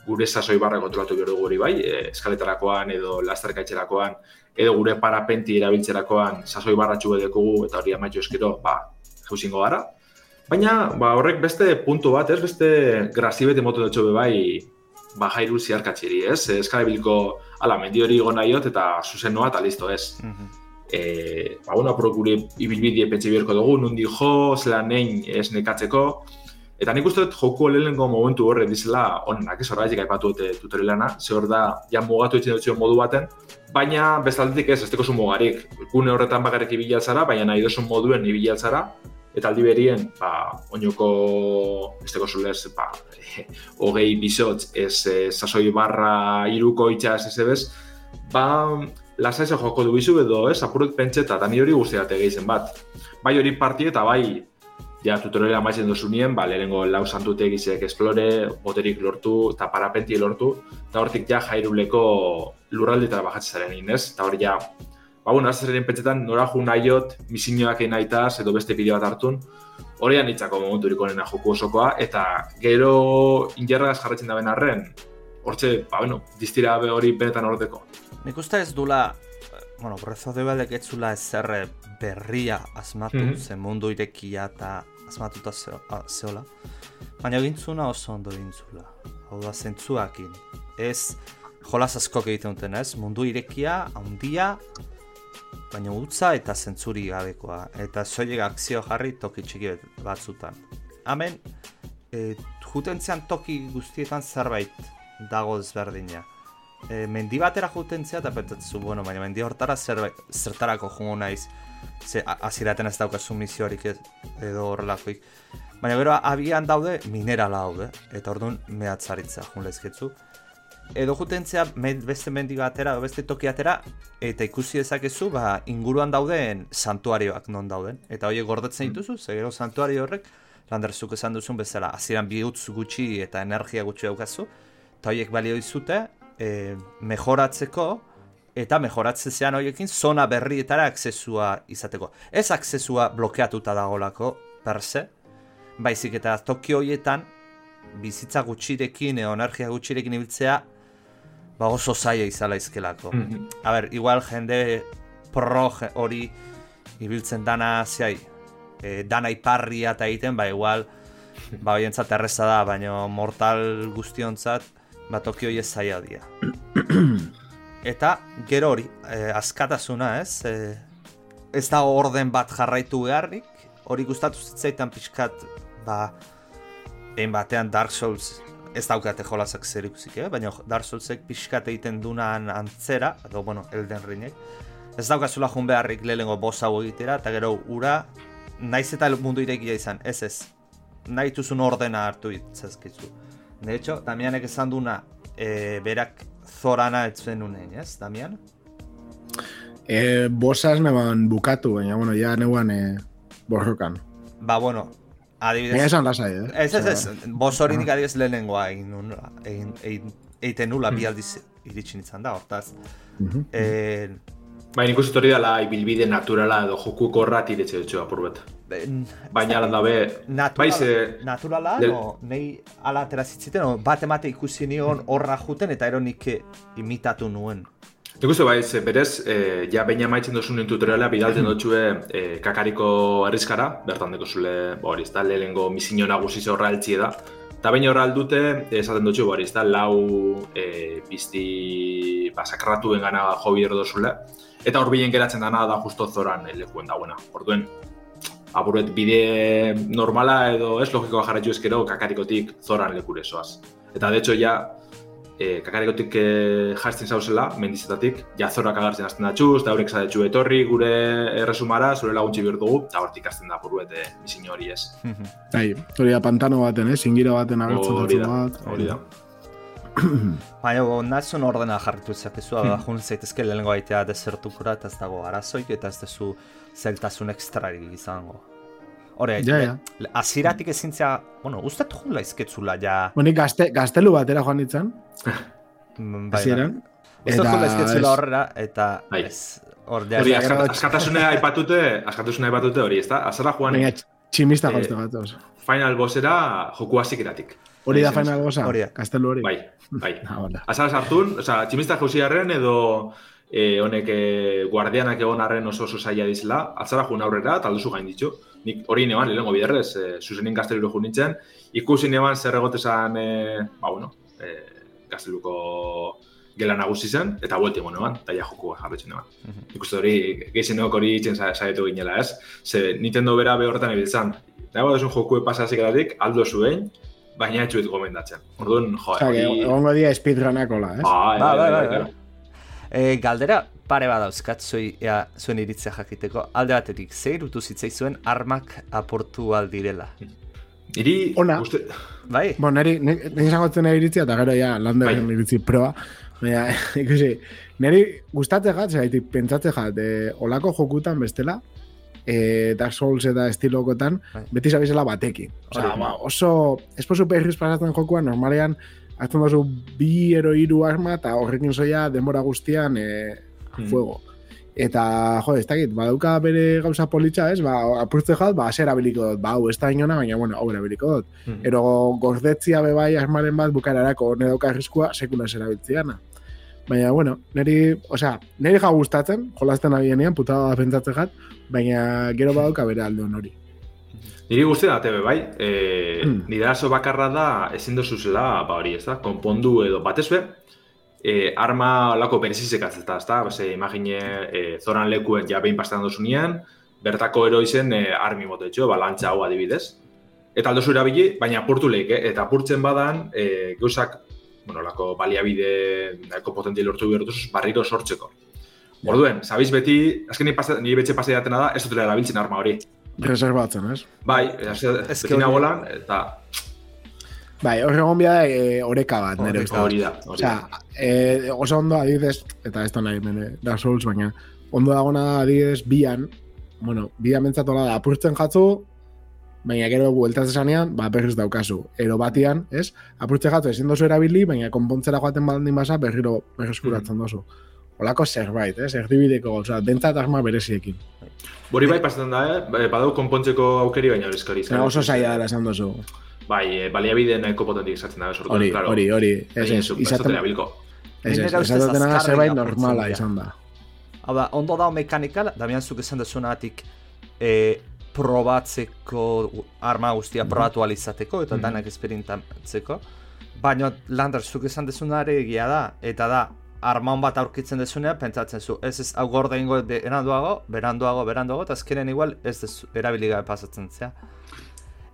C: gure sasoi barra kontrolatu behar dugu hori bai, e, eskaletarakoan edo lasterkaitxerakoan, edo gure parapenti erabiltzerakoan sasoi barratxu edekogu eta hori amaitxu eskero, ba, jauzingo gara. Baina, ba, horrek beste puntu bat, ez? Beste grazibete moto dutxo bai, ba, jairu ziarkatxeri, ez? Eskalebiliko, ala, mendi hori gona iot eta zuzenoa eta listo, ez?
D: Mhm.
C: e, ba, bueno, apuro gure ibilbidie pentsi beharko dugu, nundi jo, zela nein ez nekatzeko. Eta nik uste dut joko lehenengo momentu horre dizela onenak, ez horregatik aipatu dute tutorialana, ze hor da, ja mugatu itzen dut modu baten, baina bestaldetik ez, ez teko mugarik. Gune horretan bakarrik ibili altzara, baina nahi duzun moduen ibili altzara, eta aldi berien, ba, oinoko, ez teko zulez, ba, hogei bizotz, ez sasoi barra iruko itxas ez ebez, ba, lasaize joko du bizu edo, ez, apurut pentseta, eta ni hori guztiat egeizen bat. Bai hori parti eta bai, ja, tutoriala maizen dozunien, ba, lehenengo lau santute egizek esplore, boterik lortu, eta parapenti lortu, eta hortik ja jairuleko lurraldetara bajatzen zaren inez, eta hori ja, ba, bueno, azaren pentsetan nora ju nahiot, misinioak egin nahitaz, edo beste bideo bat hartun, hori anitzako momenturik onena joku osokoa, eta gero injerragaz jarretzen da arren, hortxe, ba, bueno, distira be hori benetan ordeko.
D: Nik uste ez dula, bueno, Breath of the Wildek ez zula ezer berria asmatu,
C: Mhm.
D: ze mundu irekia eta asmatuta zeo- a- zeola. Baina egintzuna oso ondo egintzula. hau da zentzuakin. Ez jolas askok egiten duten, ez? Mundu irekia, handia, baina utza eta zentzuri gabekoa. Eta soilik akzio jarri toki txiki batzutan. Hemen, e, jutentzean toki guztietan zerbait dago ezberdina. E, mendi batera jutentzea eta pentsatzu, bueno, baina mendi hortara zerbait, zertarako jungo naiz, ze aziraten ez daukazu misioarik ez, edo horrelakoik. Baina gero abian daude minerala daude, eta orduan mehatzaritza jun lezketzu. Edo jutentzea beste mendi batera, beste toki atera, eta ikusi dezakezu, ba, inguruan dauden santuarioak non dauden. Eta horiek gordetzen mm. dituzu, ze gero santuario horrek, landerzuk esan duzun bezala, aziran bihutz gutxi eta energia gutxi daukazu, eta horiek balio dizute, e, mejoratzeko, eta mejoratzen zean horiekin zona berrietara aksesua izateko. Ez aksesua blokeatuta dagolako, per se, baizik eta toki horietan, bizitza gutxirekin, eo energia gutxirekin ibiltzea, ba oso zaila izala izkelako. Mm -hmm. A ber, igual jende pro hori ibiltzen dana zai, e, dana iparria eta egiten, ba igual, ba hoientzat erreza da, baina mortal guztiontzat, ba Tokio ez zaila dia. Eta gero hori, e, askatasuna ez, e, ez da orden bat jarraitu beharrik, hori gustatu zitzaitan pixkat, ba, egin batean Dark Souls ez daukate jolasak zer ikusik, eh? baina Dark Soulsek pixkat egiten dunan antzera, edo, bueno, Elden Ringek, ez daukazula jun beharrik lehengo boss hau egitera, eta gero ura, naiz eta mundu irekia izan, ez ez, nahi tuzun ordena hartu itzazkizu. De hecho, Damianek esan duna, e, berak zorana etzen unein, ez, Damian?
B: E, bosaz neban bukatu, baina, bueno, ja neuan e, borrokan.
D: Ba, bueno, adibidez...
B: esan lasai, eh?
D: Ez, ez, ez, bos hori nik adibidez lehenengoa egin nula, egin nula bi aldiz iritsi nintzen da, hortaz.
C: Mm Baina ikusi hori dela ibilbide naturala edo joku korra tiretxe dutxo apurbet. Baina lan dabe...
D: Natural, naturala, no, nahi ala aterazitziten, no, bat emate ikusi nion horra juten eta eronik imitatu nuen.
C: Nik uste bai, berez, e, ja baina maitzen duzun tutoriala bidalten mm. dutxue e, kakariko errizkara, bertan deko zule, hori, ez da, lehenengo misino nagusi horra altxie da. Eta baina horra aldute, esaten dutxu, hori, ez da, lau e, pizti basakratu engana jo bidero dozule. Eta hor bilen geratzen dana da justo zoran lekuen dagoena. Orduen, aburret bide normala edo ez logikoa jarretxu ezkero kakarikotik zoran lekure zoaz. Eta de hecho ja, e, kakarikotik e, jartzen zauzela, mendizetatik, jazorak agartzen azten da txuz, eta horrek zadetxu etorri gure erresumara, zure laguntzi behar dugu, eta hortik azten da buruete misin hori ez.
B: Bai, hori da pantano baten, eh? Zingira baten agertzen
C: hori da, bat. Hori da.
D: Baina, nazun ordena jarritu zakezu, hmm. jun zaitezke lehenko aitea desertukura, eta ez dago arazoik, eta ez dezu zeltasun ekstrari izango. Hore, ja, ja. aziratik ezintzea, bueno, ustat jula izketzula, ja...
B: Boni, gazte, gaztelu batera joan ditzen.
D: Mm, bai, Aziran. Ustat jula izketzula horrela, eta...
C: Bai. Hori, askatasuna aipatute, askatasuna aipatute hori, ez da? Azara joan...
B: Baina, tximista eh, gatoz.
C: Final bossera joku hasik
B: Hori da final bossa? Hori, gaztelu hori.
C: Bai, bai. Ah, Azara sartun, oza, tximista jauziarren edo e, honek e, guardianak egon arren oso oso zaila dizela, atzara joan aurrera, talduzu gain ditu. Nik hori neban, lehenko biderrez, e, zuzenin gazteluro jo nintzen, ikusi neban zer egotezan, e, ba, bueno, e, gazteluko gela nagusi zen, eta buelti egon neban, eta ja joku jarretzen neban. Mm -hmm. Ikuste hori, geizenok hori itzen saietu ginela, ez? Ze, Nintendo bera behorretan ebiltzan. Nago desun joku pasasik eratik, aldo zuen, baina etxuet gomendatzen. Orduan, jo,
B: hori... Egongo dia speedrunakola, ez?
C: Bai, bai, bai, bai, bai.
D: E, galdera pare badauzkat zoi, ja, zuen iritzea jakiteko. Alde batetik, ze irutu zitzai zuen armak aportu aldirela?
C: Iri...
B: Ona. Uste...
D: Bai?
B: Bon, neri, neri zagotzen iritzia, eta gero ja, landa bai. iritzi proa. Baina, ikusi, neri gustatzen jat, zera, pentsatzen jat, e, olako jokutan bestela, e, Dark Souls eta estilokotan, bai. beti zabizela batekin. Osa, ba, oso, espo super pasatzen jokuan, normalean, hartzen duzu bi ero hiru arma eta horrekin zoia denbora guztian e, fuego. Eta, jo, ez dakit, badauka bere gauza politxa, ez, ba, apurtze jat, ba, zer abiliko dut, ba, hau, ez da inona, baina, bueno, hau erabiliko dut. Mm -hmm. Ero, gordetzia bebai armaren bat bukararako ne dauka arriskua, sekula zer abiltziana. Baina, bueno, neri, osea, neri ja gustatzen, jolazten abienean, putada da pentsatzen jat, baina gero badauka bere alde hori.
C: Niri guztia da tebe, bai. E,
B: Hmm.
C: Nire arazo bakarra da ezin dozuzela, ba hori, ez da, konpondu edo batez be, e, arma lako berezizek atzeta, ez da, Base, imagine, e, zoran lekuen ja behin pastan dozunean, bertako eroizen e, armi motetxo, balantza hau adibidez. Eta aldozu erabili, baina apurtu lehik, eh? eta apurtzen badan, e, gauzak, bueno, lako baliabide, lako potentia lortu behar duzuz, barriro sortzeko. Orduen, sabiz beti, azken nire, betxe datena da, ez dutela erabiltzen arma hori.
B: Reservatzen, ez?
C: Bai, ez, ez
D: que
C: beti nagolan, eta
B: Bai, hor egon bia e, oreka bat, nire ustez.
C: hori da, hori da.
B: Osea, e, oso ondo adibidez, eta ez da nahi mene, Dark Souls, baina ondo dagona da adibidez bian, bueno, bian mentzatola da, apurtzen jatzu, baina gero bueltaz esanean, ba, berriz daukazu. Ero batian, ez? Apurtzen jatzu ezin dozu erabili, baina konpontzera joaten baldin basa, berriro berreskuratzen dozu. Olako zerbait, ez? Erdibideko, osea, dentzat arma bereziekin.
C: Hori bai pasatzen da, eh? Ba- Badau konpontzeko aukeri, baina hori eskari.
B: Baina oso zaila dela esan dozu.
C: Bai, e, baliabide nahiko potentik esatzen da, sortu.
B: Hori,
C: claro.
B: hori, hori. Ez, ez,
C: dutela bilko.
B: ez, ez, esatena
D: azkarren
B: zerbait normala izan da.
D: Hau da, ondo dao mekanikal, Damian zuk esan dezunatik e, probatzeko arma guztia probatu alizateko eta
C: Mhm.
D: danak esperintatzeko. Baina Lander zuk esan dezunare egia da, eta da, arma hon bat aurkitzen dezunean, pentsatzen zu, ez ez hau gorda ingo beranduago, beranduago, beranduago, eta azkenen igual ez dezu, erabili gabe pasatzen zea.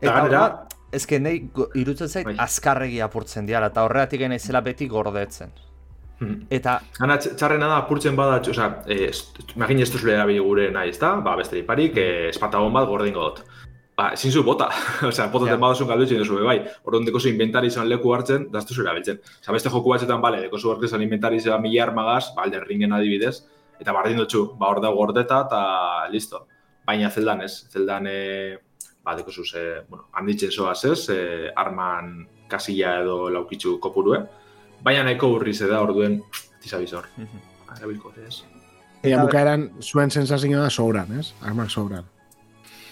C: Eta gainera-
D: orduan, Ez que nahi irutzen zait
C: Bai.
D: azkarregi apurtzen diala, eta horregatik naizela beti gordetzen.
C: Mhm.
D: Eta
C: Gana, tx- txarrena da, apurtzen bada, tx- osea, eh, imagine ez duzule erabili gure nahi, ez da? Ba, beste parik, eh, espatagon bat gordingo dut. Ba, ezin zu bota. osea, pototen
D: Ja.
C: badazun galdu itxin duzu, bai. Orduan deko zu inventari izan leku hartzen, da ez duzu erabiltzen. Osea, beste joku batzetan, bale, deko zu hartzen inventari izan mila armagaz, ba, alden ringen adibidez, eta bardin dutxu, ba, hor da gordeta, eta listo. Baina zeldan ez, zeldan, e, ba, deko zu, ze, bueno, handitzen zoaz ez, e, arman kasilla edo laukitzu kopurue, baina nahiko urri ze da, orduen, tizabizor.
D: Mhm.
C: Erabilko ere ez.
B: Eta
D: Eta-
B: bukaeran zuen sensazioa da sobran, ez? Armak sobran.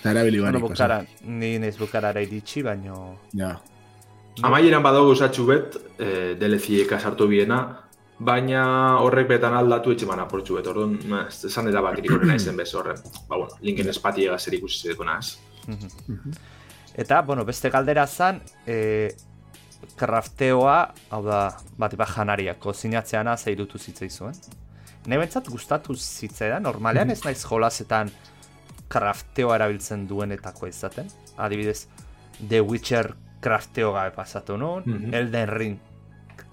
B: Eta erabili
D: bueno,
B: barik.
D: bukara, ni naiz bukarara iritsi, baino...
B: Ja.
C: Amaieran badago esatxu bet, e, DLC-eka sartu biena, baina horrek betan aldatu etxe man apurtxu bet, orduan, esan dira bat iriko naizen bez horren. Ba, bueno, linken espati ega zer ikusi zedekuna ez.
D: Mhm. Eta, bueno, beste galdera zan, e, krafteoa, hau da, bat bat janaria, kozinatzeana zeirutu zitzaizuen. Ne bentsat gustatu zitzaidan, normalean ez naiz jolasetan krafteoa erabiltzen duenetako izaten. Adibidez, The Witcher krafteo gabe pasatu nun,
C: Mhm.
D: Elden Ring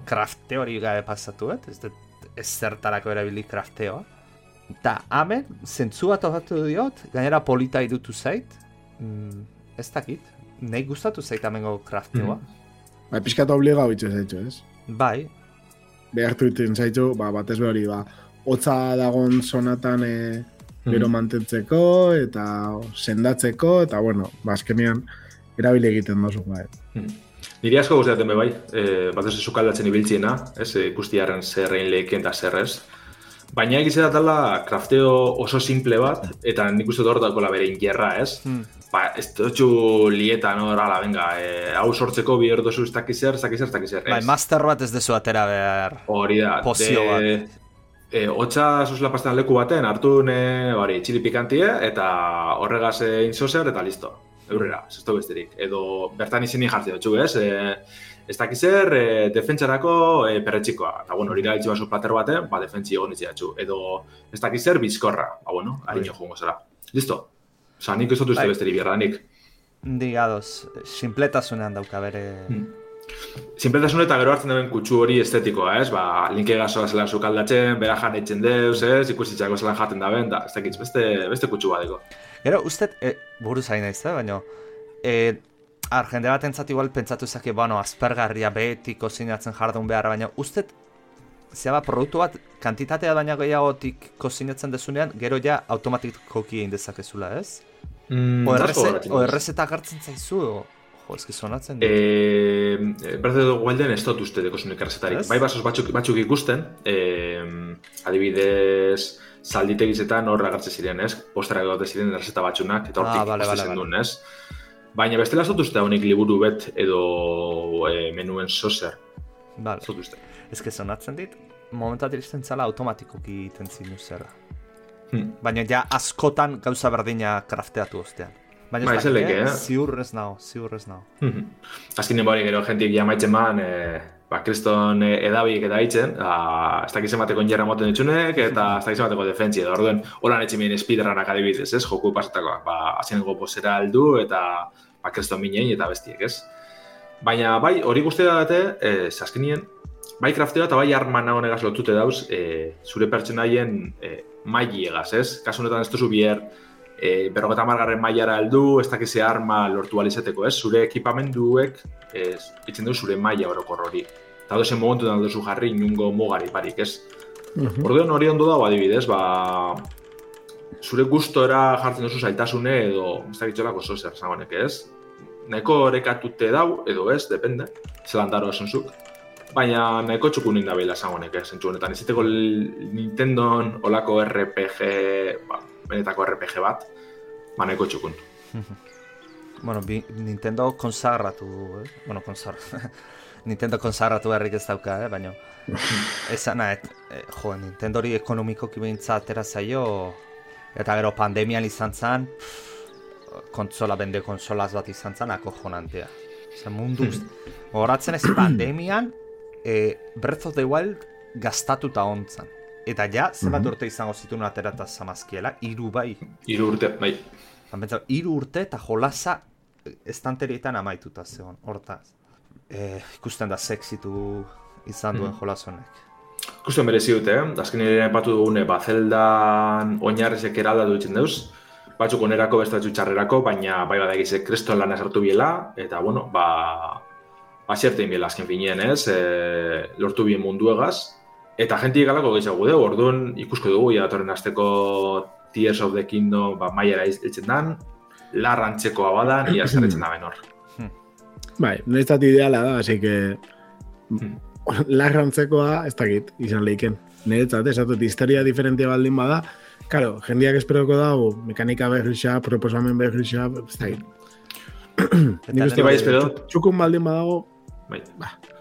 D: krafteo hori gabe pasatu, et? ez dut ez zertarako erabili krafteoa. Eta hemen, zentzu bat topatu diot, gainera polita irutu zait, mm, ez dakit, nahi gustatu zait hemengo krafteoa.
B: Ba, pixkat obliga bitxo zaitxo, ez?
D: Bai,
B: Behartu iten zaitxo, ba, batez behori, ba, hotza dagon zonatan e, gero
C: Mhm.
B: mantentzeko, eta sendatzeko, eta, bueno, ba, azkenean, erabili egiten dozu, ba,
C: Niri asko gustatzen be bai, e, bat ez sukaldatzen ibiltziena, ez, e, ikustiaren zerrein leheken eta zerrez. Baina egize da tala krafteo oso simple bat, eta nik uste dut hor dagoela bere ingerra, ez?
D: Hmm.
C: Ba, ez dutxu lieta, no, ala, venga, e, hau sortzeko bi erdozu ez dakizer, ez dakizer, ez dakizer,
D: bai,
C: ez.
D: master bat ez dezu atera behar.
C: Hori da.
D: Pozio bat.
C: E, hotza zuzela pastan leku baten, hartu ne, hori, txili pikantie, eta horregaz egin zozer, eta listo. Eurrera, da besterik. Edo bertan izini jartzen dutxu, ez? E, ez dakizer, e, defentsarako e, perretxikoa. Eta, bueno, hori gaitxu baso plater baten, ba, defentsi egon datxu. Edo, ez dakizer, bizkorra. Ba, bueno, harino jungo zara. Listo. Osa, nik ez dut uste
D: Bai.
C: besterik bierdanik.
D: Digadoz, simpletasunean dauka bere...
C: Hmm. Sinpletasun eta gero hartzen duen kutsu hori estetikoa, ez? Ba, linke gazoa zela sukaldatzen, bera jan eitzen deuz, ez? Ikusitxako zela jaten da ben, da, ez dakitz, beste, beste kutsu badeko.
D: Gero, usted, e, buruz hain naiz, eh? baina... E, ar, jende bat entzat igual pentsatu zake, bueno, aspergarria beti kozinatzen jardun behar, baina usted, zeba, produktu bat, kantitatea baina gehiagotik kozinatzen dezunean, gero ja automatikoki egin dezakezula, ez?
C: Mm,
D: O, errezeta gartzen zaizu, o... Jo, eski sonatzen dut.
C: Eh, Berze dugu guelden ez dut uste deko zunik errezetarik.
D: Ez?
C: Bai basoz batzuk, batzuk ikusten, eh, adibidez, zalditegizetan hor agertzen ziren, ez? Posterak egote ziren errezeta batzunak, eta hortik
D: Ah, bale,
C: postezen
D: bale.
C: duen, ez? Baina bestela ez dut uste honik liburu bet edo eh, menuen sozer.
D: Vale.
C: Ez dut uste.
D: Ez que sonatzen dit, momentat iristen zala automatikoki egiten zinu zerra.
C: Hmm.
D: Baina ja askotan gauza berdina krafteatu ostean. Baina
C: Bai,
D: ez
C: leke,
D: eh?
C: eh?
D: ziur ez nao, ziur ez nao.
C: Azkenean bari gero jentik jamaitzen ban, e, ba, kriston e, edabiek eta haitzen, a, ez dakiz emateko injerra moten ditzunek, eta ez dakiz emateko defentsi edo, orduen, holan etxe mien speedrunak adibidez, ez, joku pasatakoak, ba, azkenengo posera aldu, eta ba, kriston minein eta bestiek, ez. Baina, bai, hori guztia date, e, azkenien, bai krafteo eta bai arma nahonegaz lotute dauz, e, zure pertsonaien e, mailegaz, ez? Kasu honetan ez duzu bier, e, berrogeta margarren mailara heldu, ez dakize arma lortu alizateko, ez? Zure ekipamenduek, ez, itzen du zure maila orokor hori. Eta dozen momentu da duzu jarri inungo mugari barik, ez? Orduan hori ondo dago adibidez, ba, zure gustora jartzen duzu zailtasune edo ez dakitxolako oso zer zagonek, ez? Nahiko orekatute dau, edo ez, depende, zelan daro esanzuk. Baina nahiko txukun indabila zagonek, ez, zentzu honetan. Ez iteko Nintendon olako RPG, ba, benetako RPG bat, ba nahiko txukun.
D: Bueno, bi, Nintendo konsagratu, eh? Bueno, konsagratu. Nintendo konsagratu berrik ez dauka, eh? Baina, esan nahet, eh, jo, Nintendo hori ekonomikoki behintza atera zaio, eta gero pandemian izan zen, kontsola bende konsolaz bat izan zen, ako jonantea. Zer mundu, horatzen ez pandemian, eh, Breath of the Wild gastatuta ontzan. Eta ja, zenbat urte izango zituen aterata zamazkiela, hiru bai.
C: Hiru urte, bai.
D: Pentsa, hiru urte eta jolasa estanterietan amaituta zegoen, hortaz. Eh, ikusten da sexitu izan duen jolas honek.
C: Ikusten berezi dute, eh? azken ere epatu dugune, ba, zeldan oinarrizek eraldatu ditzen deuz, batzuk onerako beste batzuk txarrerako, baina bai bada egizek kriston lan esartu biela, eta bueno, ba, basierte biela azken finean ez, e, lortu bien munduegaz, eta jentik galako gehiago dugu, orduan ikusko dugu, ja datorren azteko Tears of the Kingdom ba, maiera iltzen dan, larrantzekoa badan, ia zerretzen da benor.
B: Bai, niretzat ideala da, así que
C: Hmm.
B: larrantzekoa ez dakit izan lehiken. Niretzat, esatut, historia diferentia baldin bada, Karo, jendiak esperoko dago, mekanika berrixa, proposamen berrixa, ez dakit. Nik uste
C: bai
B: bai,
C: espero.
B: txukun baldin badago,
C: Bai,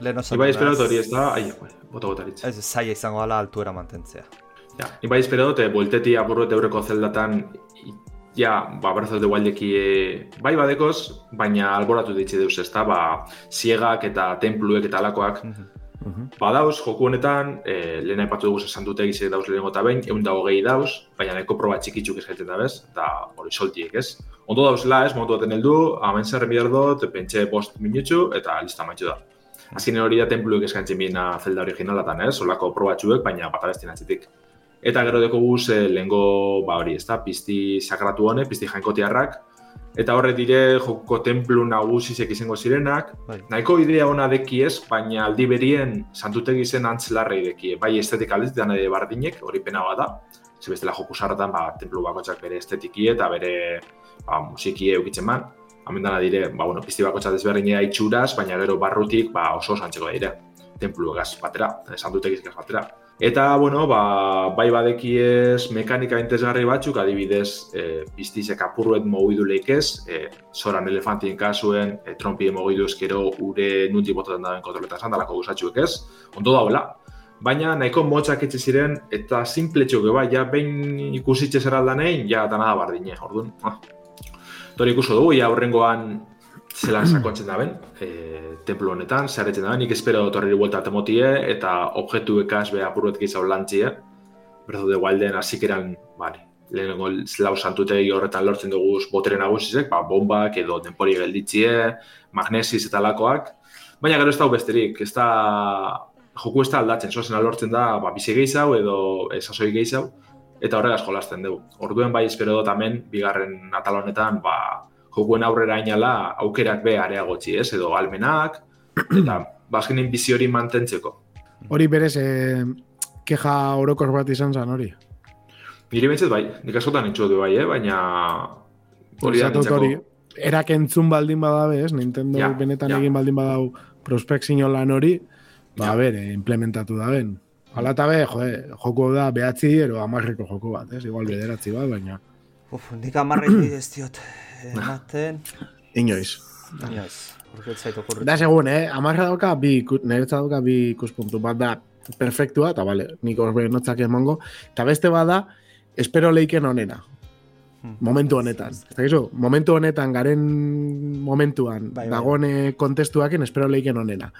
D: Lehen oso
C: Ibai espero hori ez da, ai, bai, bota botaritz.
D: Ez zaila izango dela altuera mantentzea.
C: Ja, ni bai espero dut, buelteti apurret eureko zeldatan, ja, ba, Breath of the Wildeki e, bai badekoz, baina alboratu ditzi deuz ez da, ba, ziegak eta templuek eta alakoak, Badauz, joku honetan, e, lehen aipatu dugu esan dute egizek dauz lehenengo eta behin, egun da hogei dauz, baina neko proba txikitxuk ez da bez, eta hori soltiek ez. Ondo dauzela ez, momentu baten heldu, hamen zer bier dut, pentsa bost minutxu, eta lista maitxu da. Azken hori da templuek eskaintzen bina zelda originalatan ez, olako probatxuek, baina bat abestien atzitik. Eta gero deko guz, e, lehengo, ba hori ez da, pizti sakratu hone, pizti jainkotiarrak, eta horre dire joko templu nagusizek izango zirenak,
D: Bai.
C: nahiko idea ona deki ez, baina aldi berien santutegi zen antzelarrei deki, bai estetik aldetik ere bardinek, hori pena da. Ze bestela joku sarratan, ba, templu bakotxak bere estetiki eta bere ba, musiki eukitzen man. Dana dire, ba, bueno, pizti bakotxak desberdinea itxuraz, baina gero barrutik ba, oso santzeko dire. Templu egaz batera, santutegiz egaz batera. Eta, bueno, ba, bai badekiez mekanika interesgarri batzuk, adibidez, e, piztizek apurruet mogidu leikez, e, zoran elefantien kasuen, e, trompien mogidu ezkero ure nuntik botaten daben kontroletan sandalako gusatxuek ez, ondo daula. Baina nahiko motxak etxe ziren, eta simpletxok bai, ja behin ikusitxe zer aldanein, ja eta nada bardine, orduan. Ah. Tori ikuso dugu, ja horrengoan zelan sakontzen daben, e, templu honetan, zeharetzen daben, nik espero torriri buelta temotie, eta objektu ekaz beha apurret gizau lantzie, Breath of the Wilden hasikeran, bari, lehenengo lau santutegi horretan lortzen dugu botere nagusizek, ba, bombak edo denpori gelditzie, magnesiz eta lakoak, baina gero ez da besterik, ez da, joku ez da aldatzen, zozen lortzen da, ba, bizi gehiago edo e, sasoi gehiago, eta horregaz jolasten dugu. Orduen bai espero dut hemen, bigarren atal honetan, ba, jokuen aurrera inala aukerak be areagotzi, ez, edo almenak, eta bazkenin bizi hori mantentzeko.
B: hori berez, eh, keja orokor bat izan zen hori.
C: Niri bentzet bai, nik askotan entxu du bai, eh? baina hori da nintzako.
B: hori, erak entzun baldin badabe, ez? Nintendo
C: Ja,
B: benetan
C: ja.
B: egin baldin badau prospekzio lan hori, ba,
C: Ja.
B: ber, eh, implementatu da ben. Hala eta be, joe, joko da behatzi, ero amarreko joko bat, ez? Igual bederatzi bat, baina
D: Uf, nik amarrei ez diot ematen.
B: inoiz.
D: Inoiz, okurritu.
B: Da segun, eh? Amarra dauka bi, niretzat dauka bi ikuspuntu. Bat da, perfektua, eta bale, nik horbe notzak emango. Eta beste bada, espero leiken onena. Momentu honetan. Ez dakizu, momentu honetan, garen momentuan,
D: Bai, bai.
B: dagone kontestuakin espero leiken onena.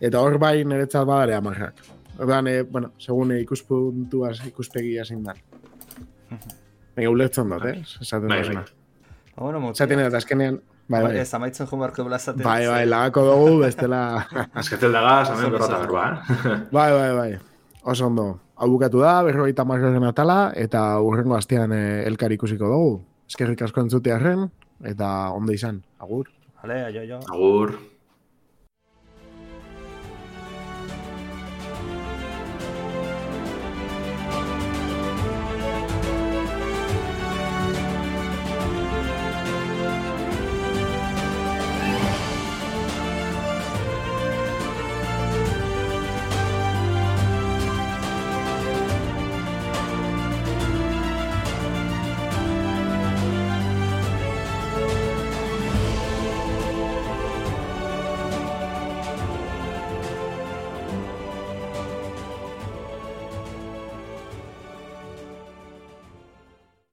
B: Eta hor bai niretzat badare amarrak. Ordan, eh, bueno, segun eh, ikuspuntuaz, ikuspegia zein da. Baina ulertzen dut, eh? Esaten
C: Bai.
D: Ba, Bueno, mutia.
B: Esaten dut, azkenean, bai, bai.
D: Ez, amaitzen jo beharko dela esaten.
B: Bai, bai, lagako dugu, bestela...
C: Azketel dagaz, hemen
D: Oso
C: berrota berba, eh?
B: bai, bai, bai. Oso ondo. Hau bukatu da, berrogeita margarren atala, eta urrengo astean eh, elkar ikusiko dugu. Eskerrik asko entzutearen, eta ondo izan. Agur.
D: Vale, aio, aio.
C: Agur.